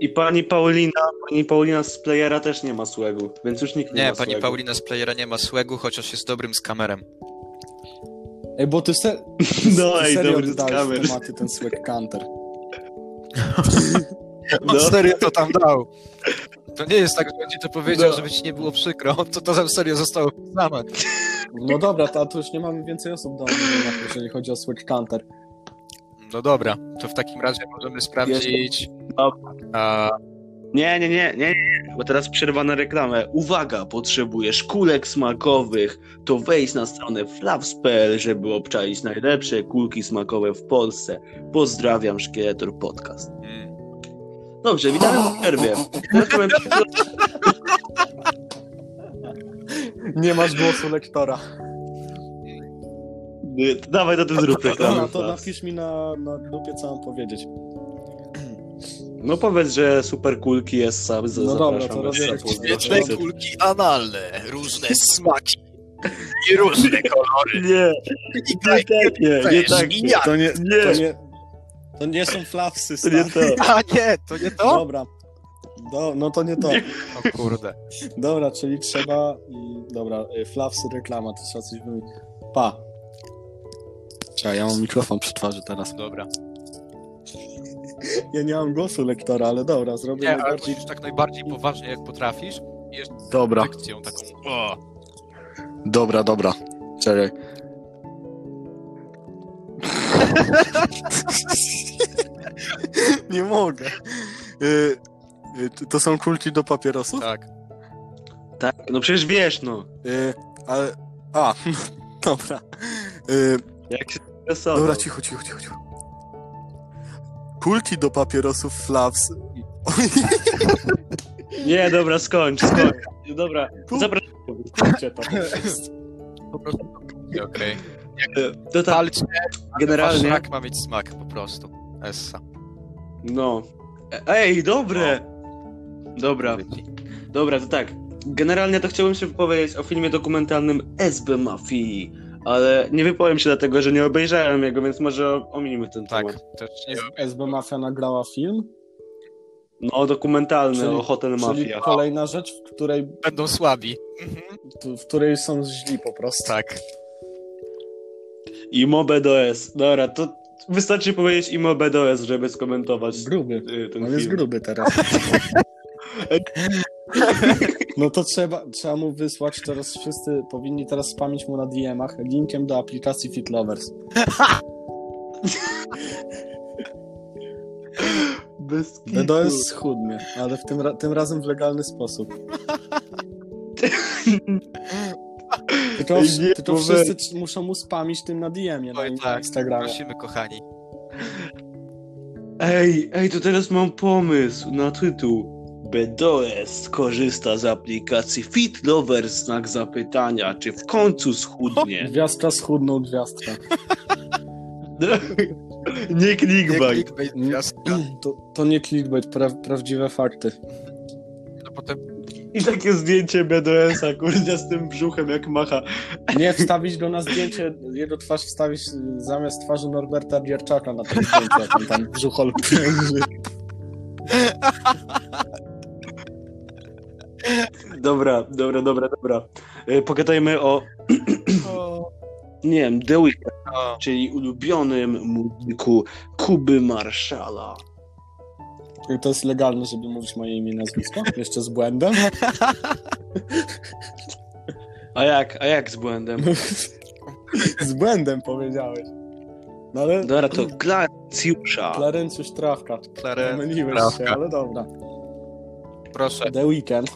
I pani Paulina, pani Paulina z Playera też nie ma swego, więc już nikt nie, Nie, ma pani. Paulina z Playera nie ma swego, chociaż jest dobrym skamerem. Ej, bo ty, se, No, ty ej, serio dobry skamer. w tematy ten swag counter. No. serio to tam dał. To nie jest tak, że on ci to powiedział, No. żeby ci nie było przykro. To to tam serio zostało same. No dobra, to, a tu już nie mamy więcej osób do omówienia, jeżeli chodzi o swag counter. No dobra, to w takim razie możemy sprawdzić. Dobra. A, Nie, nie, nie, nie, nie, bo teraz przerwa na reklamę. Uwaga, potrzebujesz kulek smakowych, to wejdź na stronę flaps.pl, żeby obczaić najlepsze kulki smakowe w Polsce. Pozdrawiam, Szkieletor Podcast. Dobrze, witamy w przerwie. Nie masz głosu lektora. Dawaj, to ty zrób reklamę. To napisz mi na, na grupie, co mam powiedzieć. No powiedz, że super kulki jest sam. No dobra, to robię tak. Świetne kulki analne, różne smaki i różne kolory. Nie, I nie takie, nie takie. To nie, Nie. to nie, to nie są flapsy, To nie to. A nie, to nie to? Dobra. Do, no to nie to. O kurde. Dobra, czyli trzeba... i- Dobra, y, flapsy reklama, to trzeba coś wymyślić. Pa. Czekaj, ja mam mikrofon przy twarzy teraz. Dobra. Ja nie mam głosu lektora, ale dobra, zrobię Nie, ale najbardziej... musisz tak najbardziej poważnie jak potrafisz. I jeszcze Dobra, taką. O, dobra, dobra. Czekaj. nie mogę. Y, y, to są kulki do papierosów? tak. Tak, no przecież wiesz, no. Y, ale... A, dobra. Y, Jak się stresował. dobra, cicho, cicho, cicho, cicho. Kulki do papierosów Flaps. Nie, dobra, skończ, skończ. Dobra, zapraszam. To. Po prostu. Okej. To tak, Palcie, generalnie. Smak ma mieć smak po prostu. Essa. No. Ej, dobre! Dobra, dobra, to tak. Generalnie to chciałbym się wypowiedzieć o filmie dokumentalnym SB Mafii, ale nie wypowiem się dlatego, że nie obejrzałem jego, więc może ominimy ten Tak, temat. też nie SB Mafia nagrała film, No, dokumentalny Czyli- o Hotel czyli Mafia. kolejna rzecz, w której, będą słabi. Mhm. w której są źli po prostu. Tak. I MoBDOS. Dobra, to wystarczy powiedzieć i MoBDOS, żeby skomentować Gruby. y, ten On jest film. gruby teraz. No to trzeba, trzeba mu wysłać, teraz wszyscy powinni teraz spamić mu na DM-ach linkiem do aplikacji FitLovers. Bez kitu. BDOS schudnie, ale w tym, ra- tym razem w legalny sposób. Tylko, Ej, nie, tylko bo wszyscy c- muszą mu spamić tym na DM-ie na, Oj, na tak. Instagramie. Prosimy, kochani. Ej, ej, to teraz mam pomysł na tytuł. BDOS korzysta z aplikacji Fit Lover znak zapytania, czy w końcu schudnie. Gwiazdka schudnął gwiazdka. Nie Nie clickbait. clickbait, gwiazdka. To, to nie clickbait, pra, prawdziwe fakty. No potem I takie zdjęcie BDS-a, kurde, z tym brzuchem jak macha. Nie, wstawić go na zdjęcie, jego twarz wstawić zamiast twarzy Norberta Gierczaka na tym zdjęciu, jak on tam brzuchol. Dobra, dobra, dobra, dobra. E, Pogadajmy o, nie wiem, The Weeknd, O, czyli ulubionym muzyku Kuby Marszala. To jest legalne, żeby mówić moje imię i nazwisko? Jeszcze z błędem? A jak, a jak z błędem? z błędem powiedziałeś. No ale Dobra, to Klarencjusza. Klarencjusz Trawka. Klare, Pomyliłeś Trawka. się, ale dobra. proszę, The Weekend.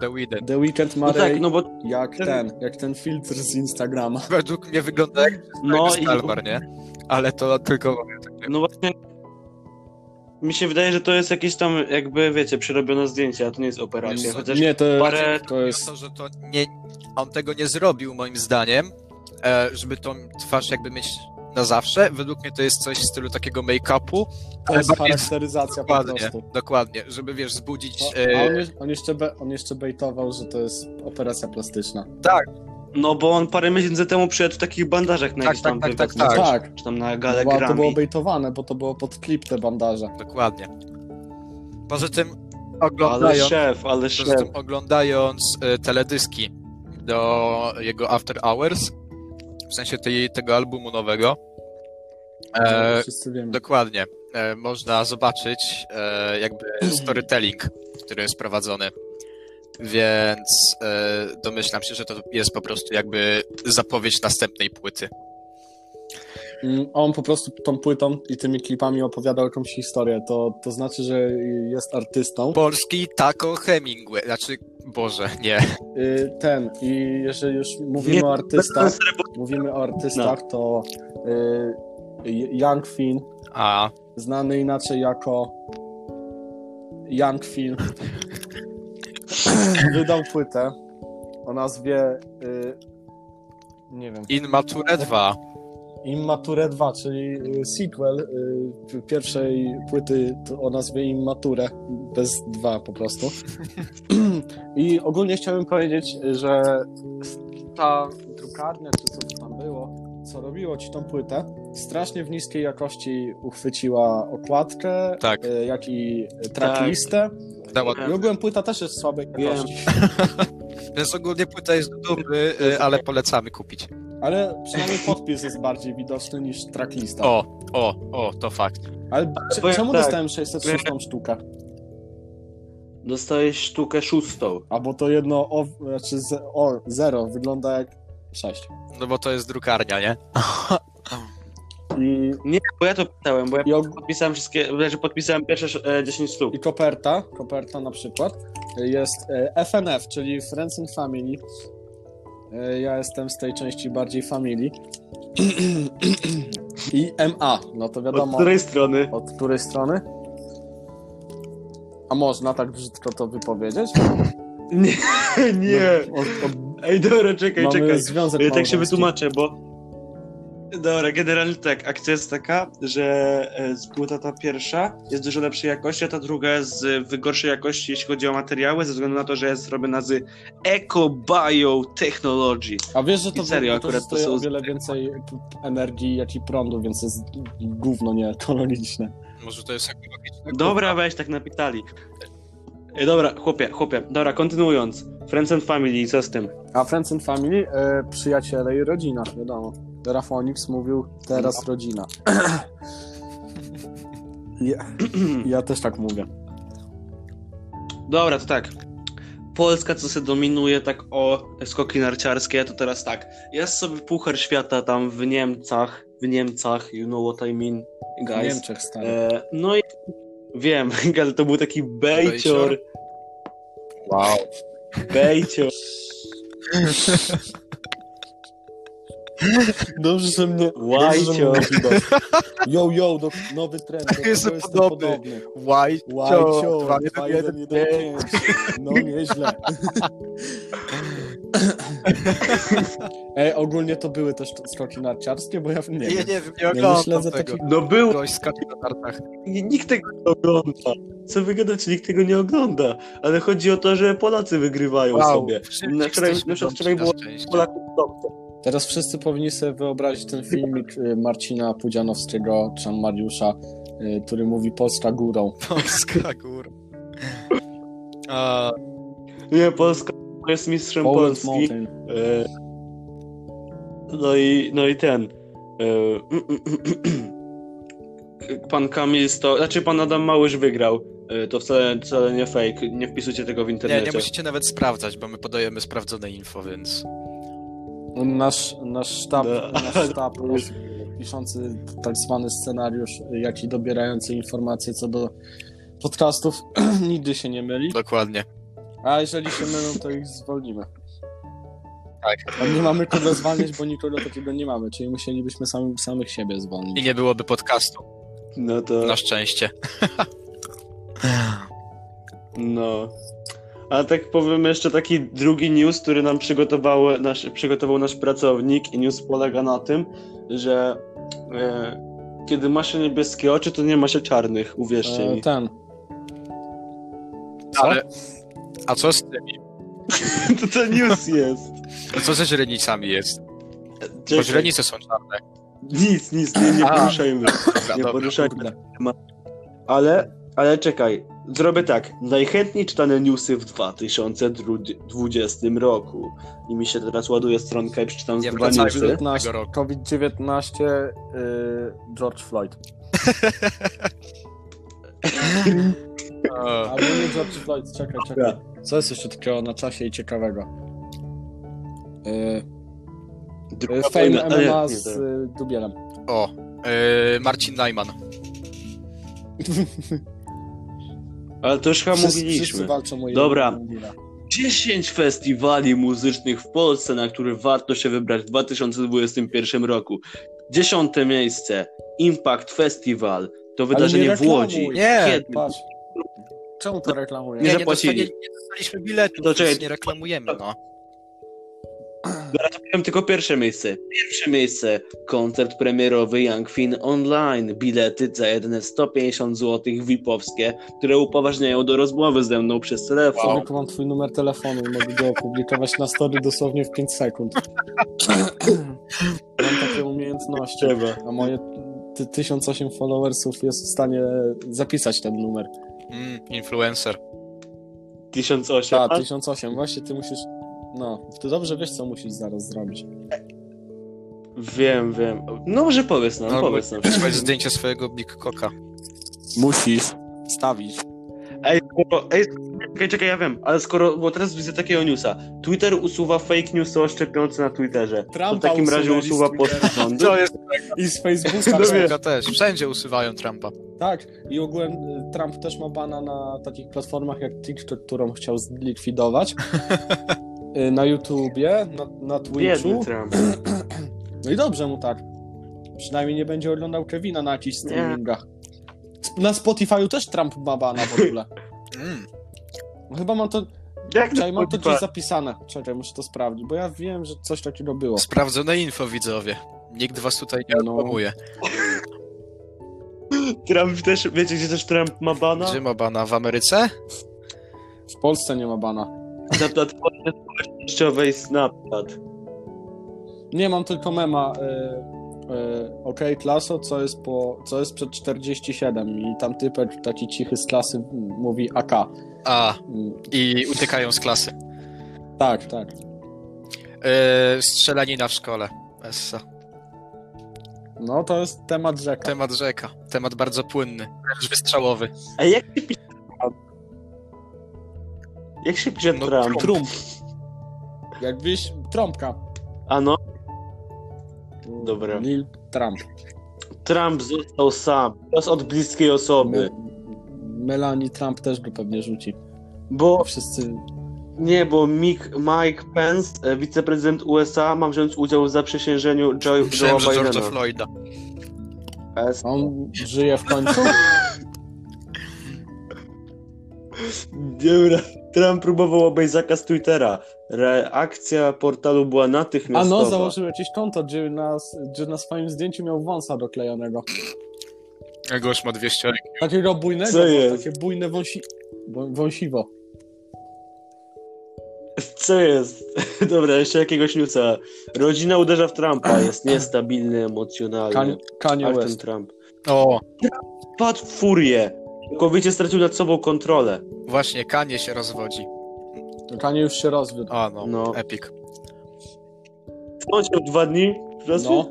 The Weeknd. The Weekend ma No tak, no bo jak ten, jak ten filtr z Instagrama. Według mnie wygląda jak no i Stalwar, nie? Ale to tylko... no właśnie mi się wydaje, że to jest jakieś tam jakby, wiecie, przerobione zdjęcie, a to nie jest operacja, chociaż Nie, to, parę- to jest... To, że to nie... On tego nie zrobił, moim zdaniem, e, żeby tą twarz jakby mieć na zawsze. Według mnie to jest coś w stylu takiego make-upu. To jest charakteryzacja po Dokładnie, prostu. dokładnie. Żeby, wiesz, zbudzić... A on, on, jeszcze be, on jeszcze bejtował, że to jest operacja plastyczna. no bo on parę miesięcy temu przyjechał w takich bandażach na Tak, jakiś tam tak, tak, tak, No tak. tak, czy tam na no, galę bo to było bejtowane, bo to było pod klip te bandaże. Dokładnie. Poza tym Ale oglądając... szef, ale Poza szef. tym oglądając e, teledyski do jego After Hours, w sensie tej, tego albumu nowego, e, Wszyscy wiemy. dokładnie, e, można zobaczyć e, jakby storytelling, który jest prowadzony. Więc e, domyślam się, że to jest po prostu jakby zapowiedź następnej płyty. Mm, On po prostu tą płytą i tymi klipami opowiadał jakąś historię. To, to znaczy, że jest artystą. Polski Taco Hemingway, znaczy, Boże, nie. Y, Ten, i jeżeli już mówimy Nie, o artystach, mówimy o artystach, to y, Young Finn, A, znany inaczej jako Young Finn, wydał płytę o nazwie y, nie wiem, Inmature 2. Immature 2, czyli y, sequel y, pierwszej płyty to o nazwie Immature, bez 2 po prostu. I ogólnie chciałbym powiedzieć, że ta drukarnia, czy co to tam było, co robiło ci tą płytę, strasznie w niskiej jakości uchwyciła okładkę, Tak. y, jak i tracklistę. Dała... I ogółem płyta też jest słabej jakości. Więc ogólnie płyta jest do dupy, y, ale polecamy kupić. Ale przynajmniej podpis jest bardziej widoczny niż tracklista. O, o, o, to fakt. Ale c- czemu tak. dostałem 606 sztukę? Dostałeś sztukę szóstą. A bo to jedno o, znaczy z, o, zero wygląda jak 6. No bo to jest drukarnia, nie? I, Nie, bo ja to pytałem, bo ja i, og- podpisałem wszystkie, znaczy podpisałem pierwsze e, 10 sztuk. I koperta, koperta na przykład, jest e, FNF, czyli Friends and Family. E, Ja jestem z tej części bardziej family. I MA, no to Od wiadomo. której strony? Od której strony? A można tak brzydko to wypowiedzieć? Nie, nie. No, od, od, Ej, dobra, czekaj, mamy czekaj. związek Ja tak się wytłumaczę, bo. Dobra, generalnie tak, akcja jest taka, że e, z- płyta ta pierwsza jest dużo lepszej jakości, a ta druga jest w gorszej jakości, jeśli chodzi o materiały, ze względu na to, że jest robiona z Eco Biotechnology. A wiesz, że to I serio, akurat to są- o wiele więcej energii, jak i prądu, więc jest gówno nie ekologiczne. Może to jest ekologiczne? Dobra, weź tak napisali. E, Dobra, chłopie, chłopie, dobra, kontynuując. Friends and Family, co z tym? A Friends and Family, e, przyjaciele i rodzina, wiadomo. Rafonix mówił teraz rodzina. Ja, ja też tak mówię. Dobra, to tak. Polska, co sobie dominuje tak o skoki narciarskie, to teraz tak. Jest sobie Puchar Świata tam w Niemcach, w Niemcach, you know what I mean, W guys. Niemczech stary. E, no i wiem, ale to był taki bejcior, Bejcior? Wow. bejcior. Dobrze, że mnie... Łajcio. Yo, yo, do, nowy trend. Do Jest kogo jestem podobny. podobny. Łajcio, Łajcio, dwa, 2, jeden, 1, 1, 5. No nieźle. Ej, ogólnie to były też skoki narciarskie, bo ja nie wiem. nie wiem, nie nie oglądam tego. takich- No był, Gość skacze na nartach. nikt tego nie ogląda. Co wy gadacie, nikt tego nie ogląda. Ale chodzi o to, że Polacy wygrywają sobie. Na wczoraj, na wczoraj było Polaków dobrze. Teraz wszyscy powinni sobie wyobrazić ten filmik y, Marcina Pudzianowskiego, czy Mariusza, y, który mówi Polska górą. Polska góra. A, Nie, Polska jest mistrzem Poland Polski. Mountain. E, No i, no i ten. e, Pan Kamil to. Znaczy pan Adam Małysz wygrał. E, To wcale, wcale nie fake. Nie wpisujcie tego w nie, internecie. nie musicie nawet sprawdzać, bo my podajemy sprawdzone info, więc... Nasz, nasz sztab, No. nasz sztab piszący tak zwany scenariusz, jak i dobierający informacje co do podcastów, nigdy się nie myli. Dokładnie. A jeżeli się mylą, to ich zwolnimy. Tak. A nie mamy kogo zwalniać, bo nikogo takiego nie mamy, czyli musielibyśmy sami, samych siebie zwolnić. I nie byłoby podcastu, No to. na szczęście. No. A tak powiem jeszcze taki drugi news, który nam przygotował nasz, przygotował nasz pracownik i news polega na tym, że e, kiedy ma się niebieskie oczy, to nie ma się czarnych, uwierzcie E, mi. ten. Co? Ale... A co z tymi? to to news jest. A co ze źrenicami jest? Bo Czekaj. źrenice są czarne. Nic, nic, nie, nie poruszajmy. Dobra, Nie poruszajmy. Ale, ale czekaj, zrobię tak. Najchętniej czytane newsy w 2020 roku. I mi się teraz ładuje stronka i przeczytam z Nie dwa newsy. do- 19, tego roku. COVID-19, y, George Floyd. Albo nie George Floyd, czekaj, czekaj. Co jest jeszcze takiego na czasie i ciekawego? Y, Druga y, Fame wojna- MMA z y, Dubielem. o. Yy, Marcin Najman. Ale to już chyba Wszyscy, mówiliśmy. wszyscy walczą o Dobra. jednego Dubila. 10 festiwali muzycznych w Polsce, na które warto się wybrać w 2021 roku. Dziesiąte miejsce Impact Festival. To wydarzenie w reklamuj. Łodzi. Nie, Kiedy? Patrz. Czemu to reklamuje? Nie Nie, nie, zapłacili. dostali, nie dostaliśmy biletu, To czekaj. nie reklamujemy, no. Powiem tylko pierwsze miejsce. Pierwsze miejsce koncert premierowy Young Fin Online. Bilety za jedyne 150 zł VIP-owskie, które upoważniają do rozmowy ze mną przez telefon. Człowieku, mam twój numer telefonu i mogę go opublikować na story dosłownie w 5 sekund. mam takie umiejętności. Trzeba. A moje ty- 1008 followersów jest w stanie zapisać ten numer. Mm, influencer. 1008. A, 1008. Właśnie ty musisz... No, ty dobrze wiesz, co musisz zaraz zrobić. Wiem, wiem. No może powiedz nam, Albo powiedz nam. wysłać zdjęcie swojego Big Coca. Musisz stawić. Ej, skoro, ej, czekaj, czekaj, ja wiem, ale skoro, bo teraz widzę takiego newsa. Twitter usuwa fake newsy o szczepionce na Twitterze. to w Trumpa takim razie usuwa post rządu. To jest I z Facebooka. No też. Trumpa też. Wszędzie usuwają Trumpa. Tak, i ogółem y, Trump też ma bana na takich platformach jak TikTok, którą chciał zlikwidować. Y, na YouTubie, na, na Twitchu. Biedny Trump. No i dobrze mu tak. Przynajmniej nie będzie oglądał Kevina na jakichś streamingach. Na Spotify'u też Trump ma bana w ogóle. Mm. No Chyba mam to. Jak Czekaj, mam to gdzieś zapisane. Czekaj, muszę to sprawdzić, bo ja wiem, że coś takiego było. Sprawdzone info, widzowie. Nikt was tutaj nie No. Trump też, wiecie gdzie też Trump ma bana? Gdzie ma bana? W Ameryce? W Polsce nie ma bana. Na platformie społecznościowej Snapchat. Nie, mam tylko mema. Y, y, OK, klaso, co jest, po, co jest przed 47 i tam typek taki cichy z klasy mówi AK. A, Mm, i uciekają z klasy. Tak, tak. Yy, strzelanina w szkole. Essa. No to jest temat rzeka. Temat rzeka. Temat bardzo płynny. Wręcz wystrzałowy. A jak się pisze? Jak się pisze No, Trump? Trump. Jakbyś trąbka. A no, Dobra. Lil Trump. Trump został sam. Głos od bliskiej osoby. Me- Melanie Trump też go pewnie rzuci. Bo Wszyscy. Nie, bo Mike, Mike Pence, e, wiceprezydent USA, ma wziąć udział w zaprzysiężeniu Joe, Myślałem, Joe'a że George'a Bidena. Floyda. Es- On żyje w końcu? Dobra, Trump próbował obejść zakaz Twittera. Reakcja portalu była A natychmiastowa. no, założył jakieś konto, gdzie na, gdzie na swoim zdjęciu miał wąsa doklejonego. Gość ma 200 Takiego bujnego, Co jest? takie bujne wąsi... wą- wąsiwo. Co jest? Dobra, jeszcze jakiegoś newsa. Rodzina uderza w Trumpa, jest niestabilny emocjonalnie. Kan- Kanye West. Trump. O, Padł w furię. Całkowicie stracił nad sobą kontrolę. właśnie, Kanie się rozwodzi. Kanye już się rozwiódł. A no, No. epic. On się dwa dni. No.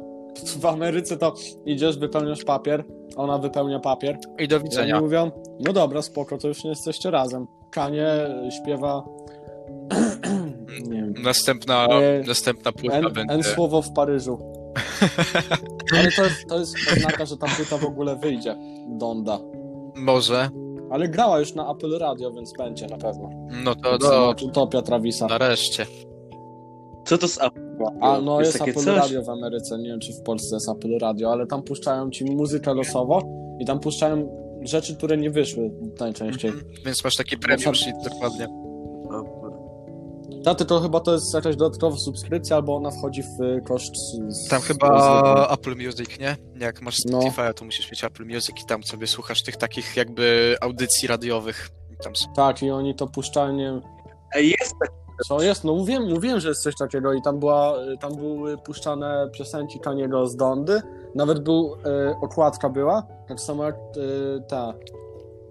W Ameryce to idziesz, wypełniasz papier, ona wypełnia papier. I do I oni widzenia. mówią, no dobra, spoko, to już nie jesteście razem. Kanie śpiewa... nie wiem. Następna, E, następna płyta N, będzie. N słowo w Paryżu. Ale to jest, to jest oznaka, że ta płyta w ogóle wyjdzie. Donda. Może. Ale grała już na Apple Radio, więc będzie na pewno. No to do... Utopia Travisa. Nareszcie. Co to z A no jest, takie Apple coś? Radio w Ameryce, nie wiem czy w Polsce jest Apple Radio, ale tam puszczają ci muzykę losowo i tam puszczają rzeczy, które nie wyszły najczęściej. Mhm. Więc masz taki premium sheet dokładnie. Taty to chyba to jest jakaś dodatkowa subskrypcja, albo ona wchodzi w y, koszt. Z, z, Tam z- chyba Apple Music, nie? Jak masz No. Spotify, to musisz mieć Apple Music i tam sobie słuchasz tych takich jakby audycji radiowych. I Tam są. Tak, i oni to puszczają, nie wiem, Ej, jest co jest, no mówiłem, mówiłem, że jest coś takiego i tam była, y, tam były puszczane piosenki Kaniego z Dondy, nawet był, y, okładka była, tak samo jak y, ta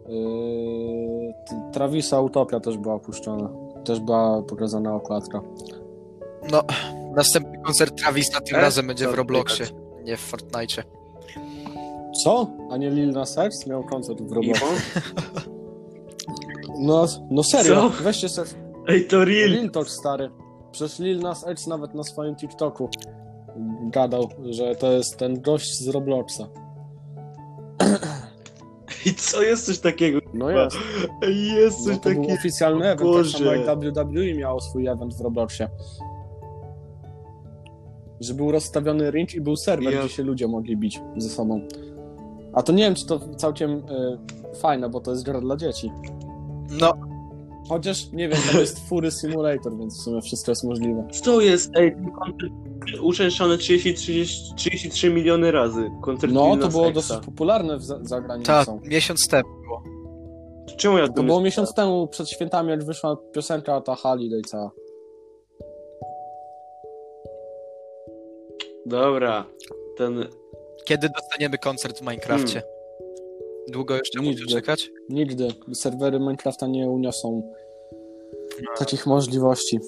y, Travisa Utopia też była puszczona, też była pokazana okładka. No, następny koncert Travisa tym E? razem będzie w Robloxie, nie w Fortnite. Co? A nie Lil Nas X miał koncert w Robloxie? No, no serio, Co? weźcie se Ej, to real. Lil Talk stary. Przecież Lil Nas X nawet na swoim TikToku gadał, że to jest ten gość z Robloxa. I co jest coś takiego? No jest. Jest No coś to był takiego. oficjalny event, tak Boże. samo jak WWE miało swój event w Robloxie. Że był rozstawiony ring i był serwer, Ja- gdzie się ludzie mogli bić ze sobą. A to nie wiem, czy to całkiem y, fajne, bo to jest gra dla dzieci. No, Chociaż, nie wiem, to jest fury simulator, więc w sumie wszystko jest możliwe. Co jest? Ej, ten uczęszczony 30, 30, 33 miliony razy. Koncert No, to było dosyć popularne w za, za granicą. tak, miesiąc temu było. Czemu ja To było miesiąc temu, przed świętami, jak wyszła piosenka ta Holiday cała. Dobra. Ten... Kiedy dostaniemy koncert w Minecrafcie? Długo jeszcze Nigdy. musisz czekać? Nigdy. Serwery Minecrafta nie uniosą takich możliwości.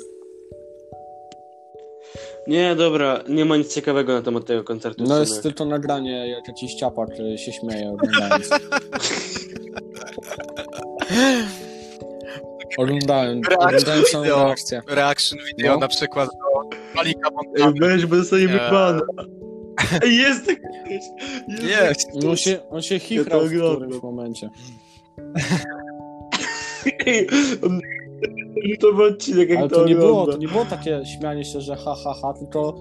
Nie, dobra, nie ma nic ciekawego na temat tego koncertu. No jest tylko nagranie, jak jakiś ciapak się śmieje oglądając. Oglądałem, oglądałem całą reakcję. Reaction video No. na przykład do Malika Montana. weź, bo dostanie. Ej, jest tak... Jest. Jest! On się, on się chichrał to w którymś momencie. To był odcinek, jak Ale to to nie było, to nie było takie śmianie się, że ha, ha, ha, tylko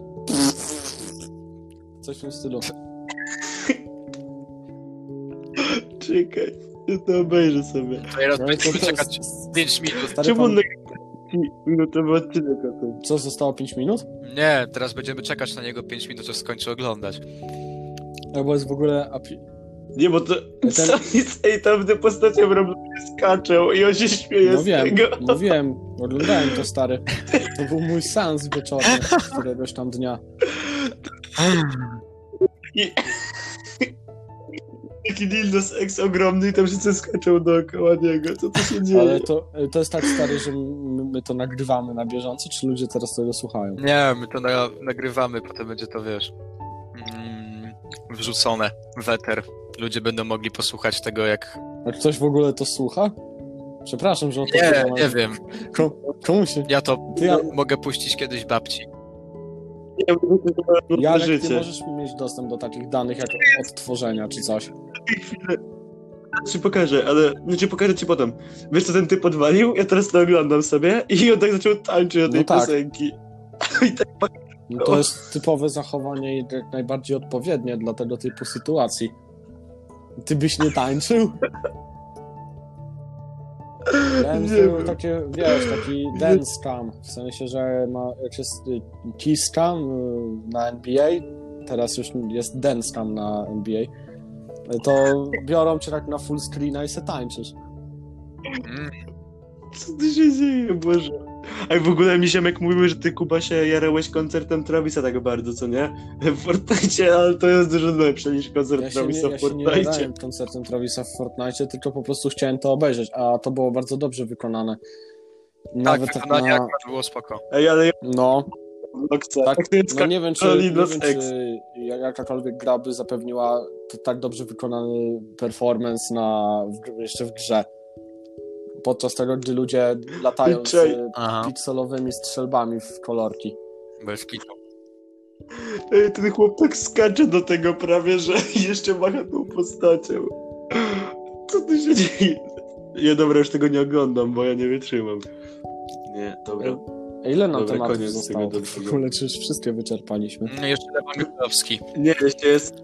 coś w tym stylu. Czekaj, ja to obejrzę sobie. Teraz No będziemy to- to czekać jest- 5 minut. Czemu on pan, nagrywa minutowy odcinek o tym? co, zostało 5 minut? Nie, teraz będziemy czekać na niego 5 minut, aż skończy oglądać. Albo jest w ogóle Nie, bo to... Ten- jest? Ej, tam te postacie w Robloxie skaczą i on się śmieje No z wiem, tego. no wiem, oglądałem to stary. To był mój seans wieczorny któregoś tam dnia. I... Taki Nildos X ogromny i tam wszyscy skaczą dookoła niego. Co tu się dzieje? Ale to, to jest tak stary, że my, my to nagrywamy na bieżąco, czy ludzie teraz tego słuchają? Nie, my to na, nagrywamy, potem będzie to, wiesz, mm, wrzucone w eter. Ludzie będą mogli posłuchać tego, jak... A ktoś w ogóle to słucha? Przepraszam, że o to Nie, pytam, ale nie wiem. Komu, komu się... Ja to Ty, ja, mogę puścić kiedyś babci. Nie, jest Jarek, ty życie. możesz mieć dostęp do takich danych jak odtworzenia czy coś. Ci pokażę, ale no ci pokażę ci potem. Wiesz co ten typ odwalił? Ja teraz to oglądam sobie i on tak zaczął tańczyć do tej No tak. piosenki. I tak No to jest typowe zachowanie i jak najbardziej odpowiednie dla tego typu sytuacji. Ty byś nie tańczył? Takie, wiesz, taki dance cam, w sensie, że ma, jak jest y, kiss cam y, na NBA, teraz już jest dance cam na NBA, to biorą cię tak na full screena i se tańczysz. Co tu się dzieje, Boże? A w ogóle mi ziomek mówił, że ty Kuba się jarałeś koncertem Travisa tak bardzo, co nie? W Fortnite, ale to jest dużo lepsze niż koncert Ja się nie, Travisa ja w się nie Fortnite. koncertem Travisa w Fortnite, tylko po prostu chciałem to obejrzeć, a to było bardzo dobrze wykonane. tak, Nawet tak wykonanie na... akurat było spoko. Ej, ale ja No, chcę. tak, Tak, no nie wiem, czy, nie wiem, czy jakakolwiek gra by zapewniła tak dobrze wykonany performance na, w, jeszcze w grze. Podczas tego, gdy ludzie latają z Czej. y, Aha, pikselowymi strzelbami w kolorki. bez kitu. Ej, ten chłop tak skacze do tego prawie, że jeszcze macha tą postacią. Co tu się dzieje? Nie, dobra, już tego nie oglądam, bo ja nie wytrzymam. Nie, dobra. A ile nam Dobra, tematów koniec zostało? tego W drugiego. ogóle czy już wszystkie wyczerpaliśmy? No jeszcze Lewandowski. Nie, jeszcze jest...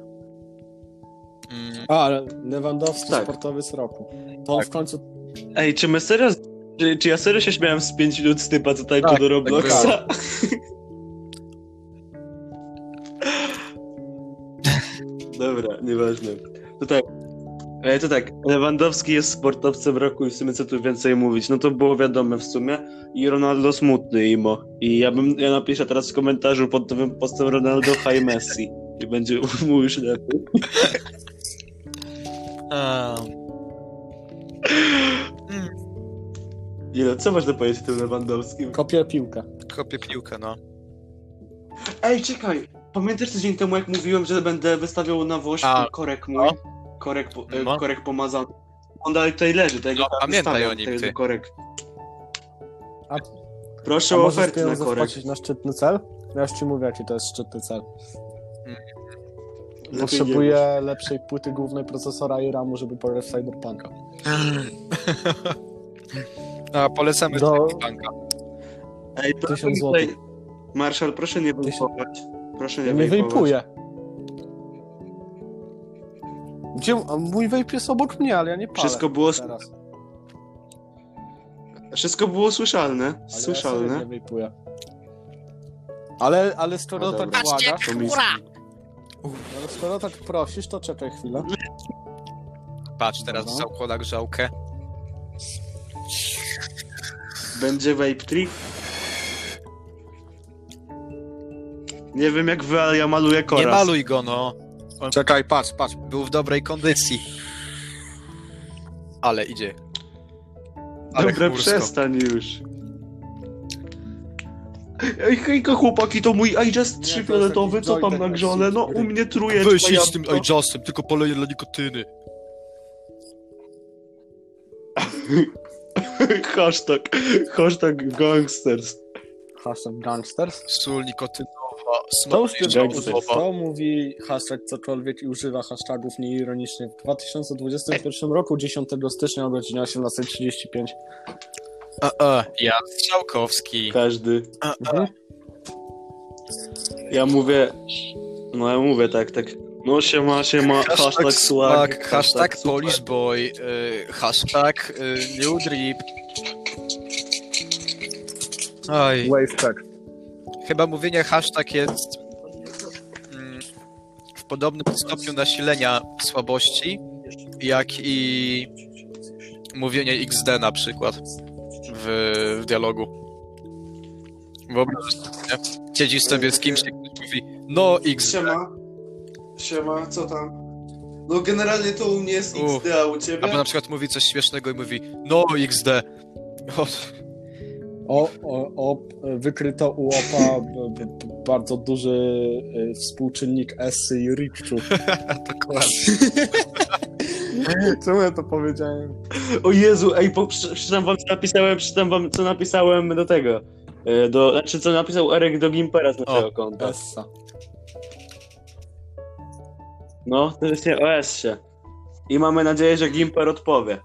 Mm, A, ale Lewandowski Tak. sportowy z roku. To on Tak. w końcu... Ej, czy my serio... Czy, czy ja serio się śmiałem z 5 minut z typa, co tańczy Tak, do Robloxa? tak Dobra, nieważne. To tak. E, to tak, Lewandowski jest sportowcem roku i w sumie co tu więcej mówić, no to było wiadome w sumie i Ronaldo smutny imo i ja bym, ja napiszę teraz w komentarzu pod nowym postem Ronaldo high Messi i będzie mu już lepiej. a, mm, Ile, co można powiedzieć o tym Lewandowskim? Kopię piłkę. kopię piłkę, no. Ej, czekaj, pamiętasz tydzień temu jak mówiłem, że będę wystawiał na woś A, korek mój? no. Korek, po, e, No. korek pomazany. On dalej tutaj leży, tego No, tam pamiętaj o nim, ty. korek. A- Proszę A o możesz ofertę na pieniądze korek. wpłacić na szczytny cel? Ja już ci mówię, jaki to jest szczytny cel. Potrzebuję lepszej płyty głównej procesora i RAMu, żeby pograć w Cyberpunka. No, polecamy Do- nie. Ej, proszę Tysiąc tutaj- złotych. Marszal, proszę nie wyjmować. Proszę nie Ja nie wejpuję. Gdzie? A mój vape jest obok mnie, ale ja nie palę. Wszystko było, teraz. wszystko było słyszalne. Ale Ja sobie Słyszalne. nie wejpuję. Ale, ale skoro No tak To mi- ale skoro tak prosisz, to czekaj chwilę. Patrz, teraz Dobra. na grzałkę. Będzie vape trick. Nie wiem jak wy, ale ja maluję koraz. Nie maluj go, no. Czekaj, patrz, patrz. Był w dobrej kondycji. Ale idzie. Ale Dobra, chmursko. przestań już. Ej, hejka chłopaki, to mój iJust Nie, 3 to jest fioletowy, co tam jointek nagrzane? No u mnie truje. Weź idź z tym iJustem, tylko poleję dla nikotyny. Hashtag, hashtag gangsters. Hashtag gangsters. Sól nikotynowa, To czekoladowa. kto mówi hashtag cokolwiek i używa hashtagów nieironicznie. W 2021 roku 10 stycznia o godzinie 18.35. A, a, ja Strzałkowski. Każdy. A, a. Mhm. Ja mówię. No ja mówię tak, tak. No siema, siema, hashtag swag, hashtag super. Polish Boy, y, hashtag y, New Drip. Oj, Wave check. chyba mówienie hashtag jest mm, w podobnym stopniu nasilenia słabości, jak i mówienie XD na przykład w, w dialogu. Wyobraź sobie? Siedzisz sobie z kimś i ktoś mówi no XD, Siema. Siema, co tam? No generalnie to u mnie jest. XD, a u ciebie? albo na przykład mówi coś śmiesznego i mówi no XD. O, O, o, o, wykryto u OPA b, b, bardzo duży y, współczynnik Essy i Riczu. dokładnie. Czemu ja to powiedziałem? O Jezu, ej, po, prze- przeczytam wam co napisałem, przeczytam wam co napisałem do tego. E, Do, znaczy co napisał Erek do Gimpera z naszego O, konta. Essa. No, to jest nie OS się. I mamy nadzieję, że Gimper odpowie.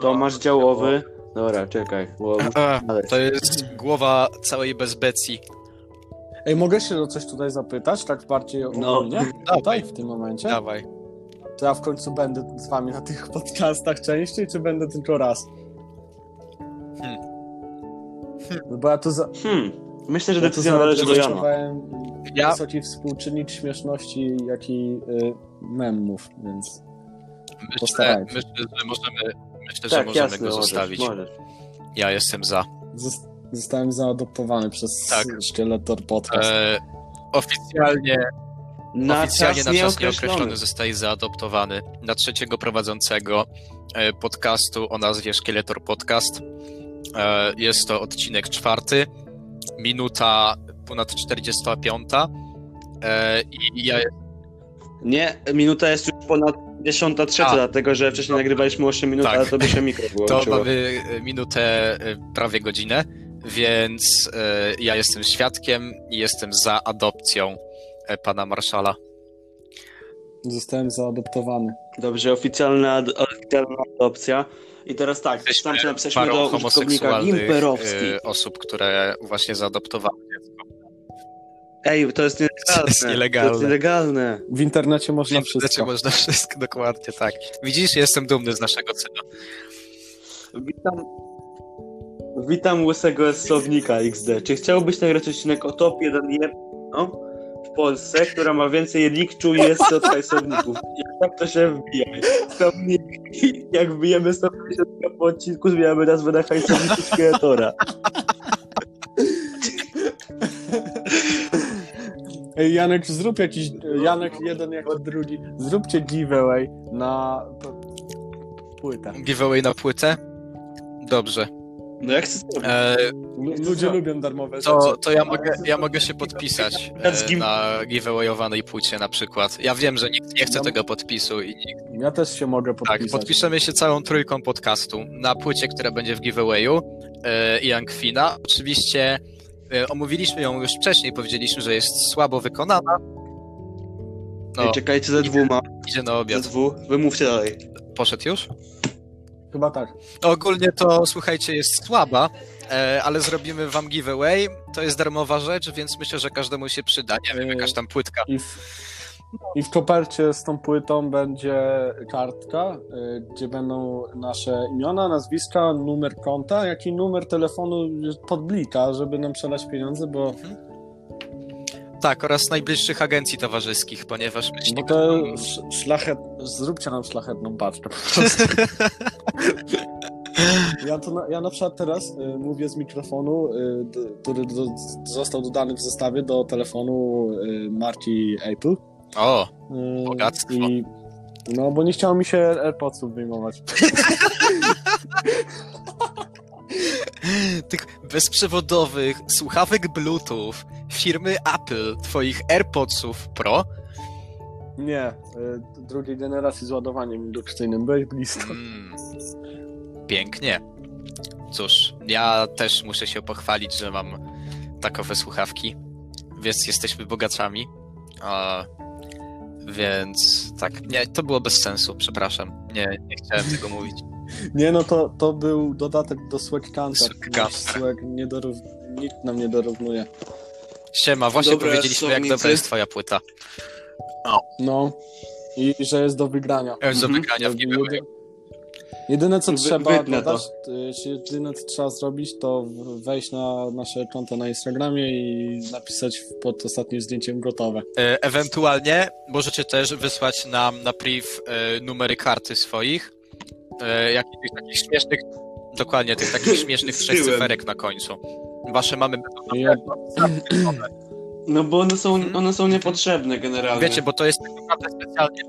Tomasz Działowy. Dobra, czekaj. Bo... A, Ale... To jest głowa całej bezbecji. Ej, mogę się o coś tutaj zapytać, tak bardziej No. ogólnie? Tutaj, w tym momencie? Dawaj. to ja w końcu będę z wami na tych podcastach częściej, czy będę tylko raz? Hmm. No bo ja to za... Hmm. Myślę, że Ja decyzja należy do Jana. Ja- wysoki współczynnik śmieszności, jak i y, memów, więc Myślę, myślę, że możemy, myślę, Tak, że możemy jasne, go możesz, zostawić. możesz. Ja jestem za. Zostałem zaadoptowany przez Tak. Szkieletor Podcast. E, oficjalnie Na Oficjalnie czas na czas nieokreślony. zostaje zaadoptowany na trzeciego prowadzącego e, podcastu o nazwie Szkieletor Podcast. E, Jest to odcinek czwarty, minuta ponad 45. E, I ja Nie, minuta jest już ponad 53, A. dlatego że wcześniej nagrywaliśmy 8 minut, Tak. ale to by się mikro to wyłączyło. mamy minutę, prawie godzinę, więc e, ja jestem świadkiem i jestem za adopcją e, pana Marszala. Zostałem zaadoptowany. Dobrze, oficjalna, ad- oficjalna adopcja. I teraz tak, Jesteśmy tam się napisaliśmy do użytkownika Gimperowski. e, osób, które właśnie zaadoptowały dziecko. Ej, to jest nielegalne. To jest nielegalne. To jest nielegalne. W internecie można W internecie wszystko. można wszystko, dokładnie tak. Widzisz, jestem dumny z naszego syna. Witam. Witam łysego esownika XD. Czy chciałbyś nagrać odcinek o top 1 jedno w Polsce, która ma więcej likczu i jest od hajsowników? Jak tak to się wbija? Jak wbijemy 150 po odcinku, zmieniamy nazwę na hajsowniku Szkieletora. Ej, Janek, zrób jakiś. Janek jeden jako drugi. Zróbcie giveaway na płytę. Giveaway na płytę? Dobrze. No jak chcę? E, Lu- Ludzie lubią darmowe to, rzeczy. to ja mogę, ja mogę się podpisać e, na giveawayowanej płycie na przykład. Ja wiem, że nikt nie chce No. tego podpisu i nikt. Ja też się mogę Tak, podpisać. podpiszemy się całą trójką podcastu na płycie, która będzie w giveawayu e, i Ankwina. Oczywiście e, omówiliśmy ją już wcześniej, powiedzieliśmy, że jest słabo wykonana. No, Ej, czekajcie ze dwoma. idzie na Ze obiad. dwóch. Wymówcie dalej. Poszedł już? Chyba tak. Ogólnie to, słuchajcie, jest słaba, e, ale zrobimy wam giveaway. To jest darmowa rzecz, więc myślę, że każdemu się przyda. Nie wiem, jakaś tam płytka. I w, I w kopercie z tą płytą będzie kartka, y, gdzie będą nasze imiona, nazwiska, numer konta, jak i numer telefonu podblika, żeby nam przelać pieniądze, bo, Tak, oraz najbliższych agencji towarzyskich, ponieważ bo myślimy... to sz- szlachet... Zróbcie nam szlachetną paczkę. po prostu. Ja, to na, ja na przykład teraz y, mówię z mikrofonu, y, d, który do, został dodany w zestawie do telefonu y, marki Apple. O, Y, Bogactwo. I, no, bo nie chciało mi się AirPodsów wyjmować. tych bezprzewodowych słuchawek Bluetooth firmy Apple, twoich AirPodsów Pro. Nie, y, drugiej generacji z ładowaniem indukcyjnym. Byłeś blisko. Mm, pięknie. Cóż, ja też muszę się pochwalić, że mam takowe słuchawki, więc jesteśmy bogaczami. A, więc tak, nie, to było bez sensu, przepraszam. Nie, nie chciałem tego mówić. Nie, no to, to był dodatek do. Swagcanta. Nasz Swag nie dorów... Nikt nam nie dorównuje. Siema, właśnie Dobra, powiedzieliśmy, jak słownicy. dobra jest twoja płyta. No. I że jest do wygrania. E, Do Mhm. wygrania w. Jedy- Jedyne co Wy- trzeba wytnę to. dodać, y, jedyne co trzeba zrobić, to w- wejść na nasze konto na Instagramie i napisać pod ostatnim zdjęciem gotowe. E, Ewentualnie możecie też wysłać nam na priv e, numery karty swoich. E, jakichś takich śmiesznych, dokładnie, tych takich śmiesznych trzech cyferek na końcu. Wasze mamy będą na pewno. No bo one są, one są niepotrzebne generalnie. Wiecie, bo to jest tak naprawdę specjalnie.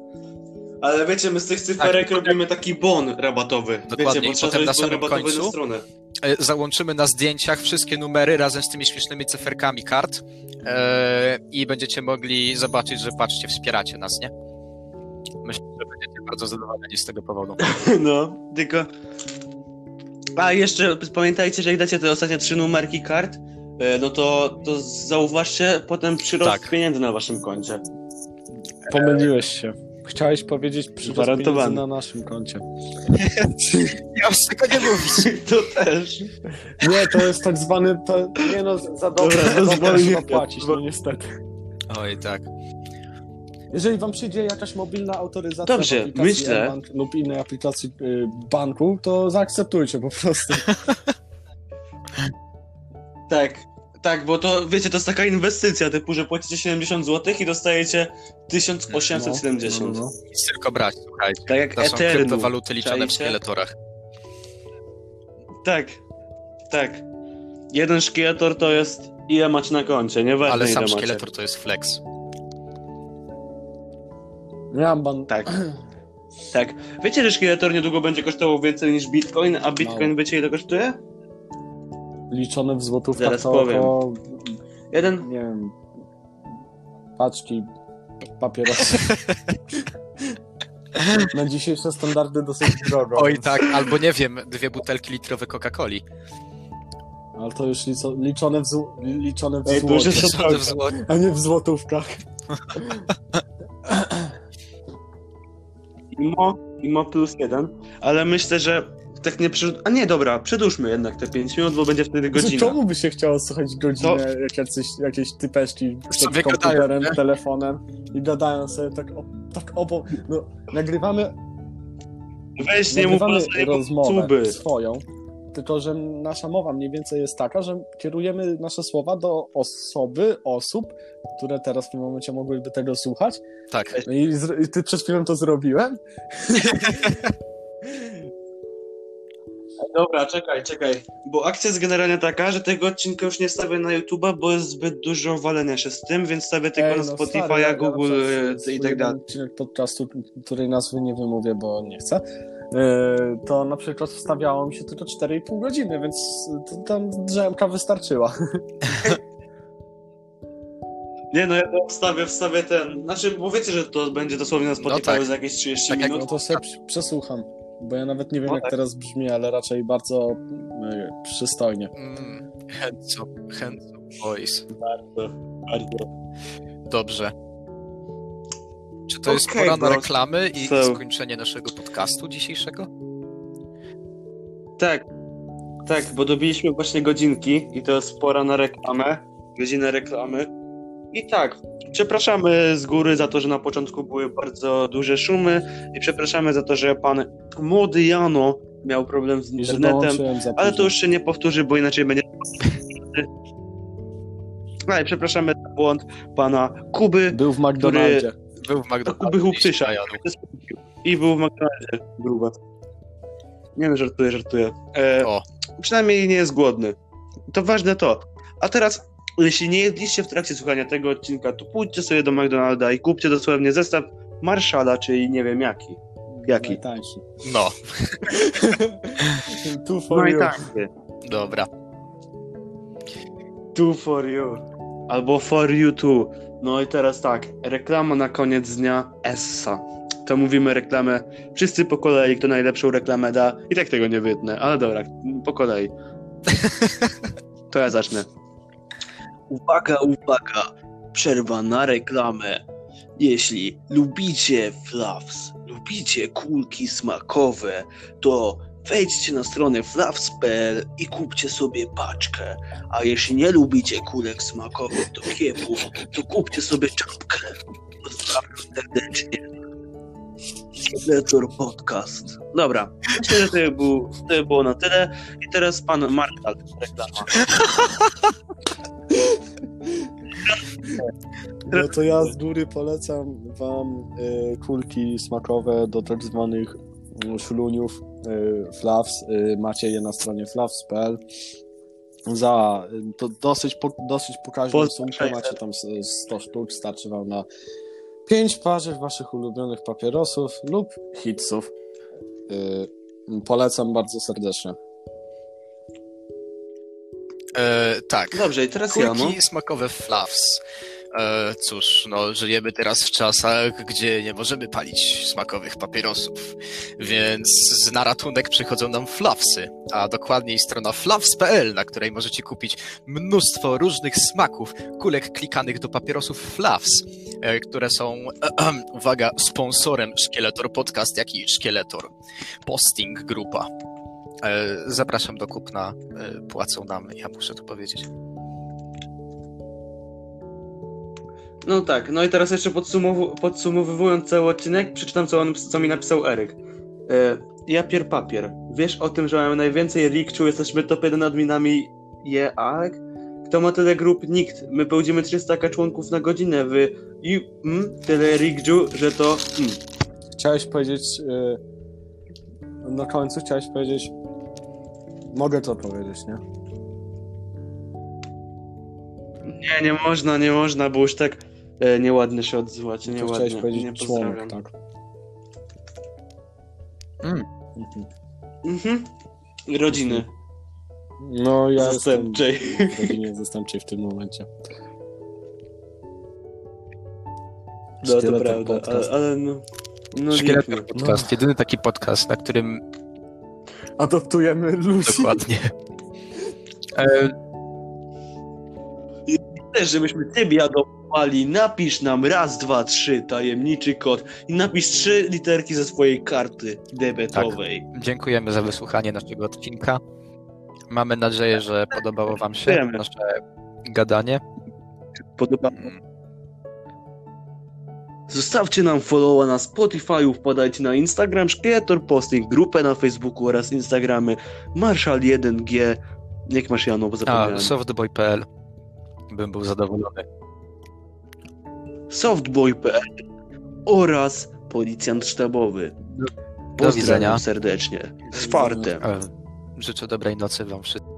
Ale wiecie, my z tych cyferek Tak, robimy taki bon rabatowy. Dokładnie, Wiecie, i bo trzeba potem zrobić na bon samym rabatowy końcu na stronę. E, Załączymy na zdjęciach wszystkie numery razem z tymi śmiesznymi cyferkami kart e, i będziecie mogli zobaczyć, że patrzcie, wspieracie nas, nie? Myślę, że bardzo zadowoleni z tego powodu. No, tylko... A jeszcze pamiętajcie, że jak dacie te ostatnie trzy numerki kart, e, no to, to zauważcie potem przyrost Tak. pieniędzy na waszym koncie. pomyliłeś się. Chciałeś powiedzieć przyrost pieniędzy na naszym koncie. Ja już tego nie mówić. To też. Nie, to jest tak zwany, to, nie no, za dobre, Dobra, za dobre trzeba płacić, no niestety. Oj, tak. Jeżeli wam przyjdzie jakaś mobilna autoryzacja Dobrze, w aplikacji myślę- bank lub innej aplikacji y, banku, to zaakceptujcie po prostu. Tak, tak, bo to wiecie, to jest taka inwestycja typu, że płacicie 70 zł i dostajecie 1870. No, no, no. Nic tylko brać, słuchajcie. Tak jak To są Ethereum. kryptowaluty liczone w czaicie? szkieletorach. Tak, tak. Jeden szkieletor to jest ile macie na koncie, nieważne Ale ile sam macie. szkieletor to jest flex. Miałem ban... Tak. Tak. Wiecie, że szkieletor niedługo będzie kosztował więcej niż bitcoin, a bitcoin Mało. wiecie ile kosztuje? liczone w złotówkach Zaraz to powiem. około, Jeden. nie wiem, paczki papierosów. Na dzisiejsze standardy dosyć drogo. Oj tak, albo nie wiem, dwie butelki litrowe Coca-Coli. Ale to już lico, liczone w, zł, liczone w Ej, to już złocie, jest- Liczone w złocie. a nie w złotówkach. IMO, IMO plus jeden. Ale myślę, że tak nie przed... A nie, dobra, przedłużmy jednak te 5 minut, bo będzie wtedy godzina. Czemu by się chciało słuchać godzinę, jak jacyś, jakieś typeszki przed komputerem, gadają, nie? telefonem i gadają sobie tak, o, tak obok. No, nagrywamy, Weź nie mów nagrywamy o swojej rozmowę swoją, tylko że nasza mowa mniej więcej jest taka, że kierujemy nasze słowa do osoby, osób, które teraz w tym momencie mogłyby tego słuchać. Tak. I, i ty przed chwilą to zrobiłem. Dobra, czekaj, czekaj. Bo akcja jest generalnie taka, że tego odcinka już nie stawię na YouTube'a, bo jest zbyt dużo walenia się z tym, więc stawię tylko Ej, na no Spotify'a, stary, ja- ja Google na przykład i tak dalej. odcinek podcastu, której nazwy nie wymówię, bo nie chcę, to na przykład wstawiało mi się tylko 4,5 godziny, więc to, tam drzemka wystarczyła. Nie no, ja to wstawię, wstawię ten. Znaczy, bo wiecie, że to będzie dosłownie na Spotify tak. za jakieś 30 Tak jak- minut. No to sobie przesłucham, bo ja nawet nie wiem No jak tak. teraz brzmi, ale raczej bardzo e, przystojnie. Mm, handsome, handsome voice. Bardzo, bardzo. Dobrze. Czy to jest Okej, pora na bro. reklamy i So- skończenie naszego podcastu dzisiejszego? Tak, tak, bo dobiliśmy właśnie godzinki i to jest pora na reklamę. Godzinę reklamy. I tak, przepraszamy z góry za to, że na początku były bardzo duże szumy i przepraszamy za to, że pan młody Jano miał problem z internetem. Ale to już się nie powtórzy, bo inaczej będzie. No i przepraszamy za błąd pana Kuby Był w McDonaldzie. Był w McDonald's. Kuby Huptysza. i był w McDonaldzie. Gruba. Nie no, żartuję, żartuję. E, O. Przynajmniej nie jest głodny. To ważne to. A teraz, jeśli nie jedliście w trakcie słuchania tego odcinka, to pójdźcie sobie do McDonalda i kupcie dosłownie zestaw Marszala, czyli nie wiem jaki. Jaki? Najtańszy. No, Two for No i you. dobra. Two for you. Albo for you too. No i teraz tak, reklama na koniec dnia Essa. To mówimy reklamę wszyscy po kolei, kto najlepszą reklamę da. I tak tego nie wytnę, ale dobra, po kolei. To ja zacznę. Uwaga, uwaga. Przerwa na reklamę. Jeśli lubicie fluffs, lubicie kulki smakowe, to wejdźcie na stronę fluffs.pl i kupcie sobie paczkę. A jeśli nie lubicie kulek smakowych do kiepów, to kupcie sobie czapkę. Pozdrawiam serdecznie. Szkieletor Podcast. Dobra, myślę, że to, to by było na tyle. I teraz pan Martal, reklama. No to ja z góry polecam wam y, kulki smakowe do tak zwanych y, szluniów, y, fluffs. Y, macie je na stronie fluffs.pl. Za y, to dosyć, po, dosyć pokaźną Po sumkę 600. macie tam s- 100 sztuk, starczy wam na 5 parze waszych ulubionych papierosów lub hitsów. Polecam bardzo serdecznie. E, tak. Dobrze, i teraz ja, no. Kulki smakowe fluffs. E, cóż, no, żyjemy teraz w czasach, gdzie nie możemy palić smakowych papierosów, więc na ratunek przychodzą nam fluffsy, a dokładniej strona fluffs.pl, na której możecie kupić mnóstwo różnych smaków kulek klikanych do papierosów fluffs, e, które są, uwaga, sponsorem Szkieletor Podcast, jak i Szkieletor Posting Grupa. E, Zapraszam do kupna, e, płacą nam, ja muszę to powiedzieć. No tak, no i teraz jeszcze podsumowu- podsumowując cały odcinek, przeczytam co, on, co mi napisał Eryk. E, ja pier papier. Wiesz o tym, że mamy najwięcej likciu, jesteśmy top 1 adminami jeak? Kto ma tyle grup? Nikt. My pełdzimy 300 członków na godzinę, wy i mm, tyle rikciu, że to mm. Chciałeś powiedzieć... y, Na końcu chciałeś powiedzieć... Mogę to powiedzieć, nie? Nie, nie można, nie można, bo już tak e, nieładnie się odzywać, To nieładnie. chciałeś nie powiedzieć członek, pozdrawiam. tak. Mm. Mhm. Mhm. Rodziny. No, ja jestem Zastępczej. w rodzinie zastępczej w tym momencie. No to prawda, ale, podcast. ale no... No Szkieletor. Podcast, jedyny taki podcast, na którym Adoptujemy ludzi. dokładnie. E, Chcesz, żebyśmy ciebie adoptowali, napisz nam raz, dwa, trzy tajemniczy kod i napisz trzy literki ze swojej karty debetowej. dziękujemy za wysłuchanie naszego odcinka. Mamy nadzieję, że podobało Wam się Dziękujemy. nasze gadanie. Podoba Zostawcie nam followa na Spotify, wpadajcie na Instagram Szkieletor Posting, grupę na Facebooku oraz Instagramy Marszal1G. Jak masz Jano, bo A, zapomniałem. softboy.pl. Bym był zadowolony. Softboy.pl oraz Policjant Sztabowy. Do widzenia. Pozdrawiam serdecznie. Z fartem. E, Życzę dobrej nocy Wam wszystkim.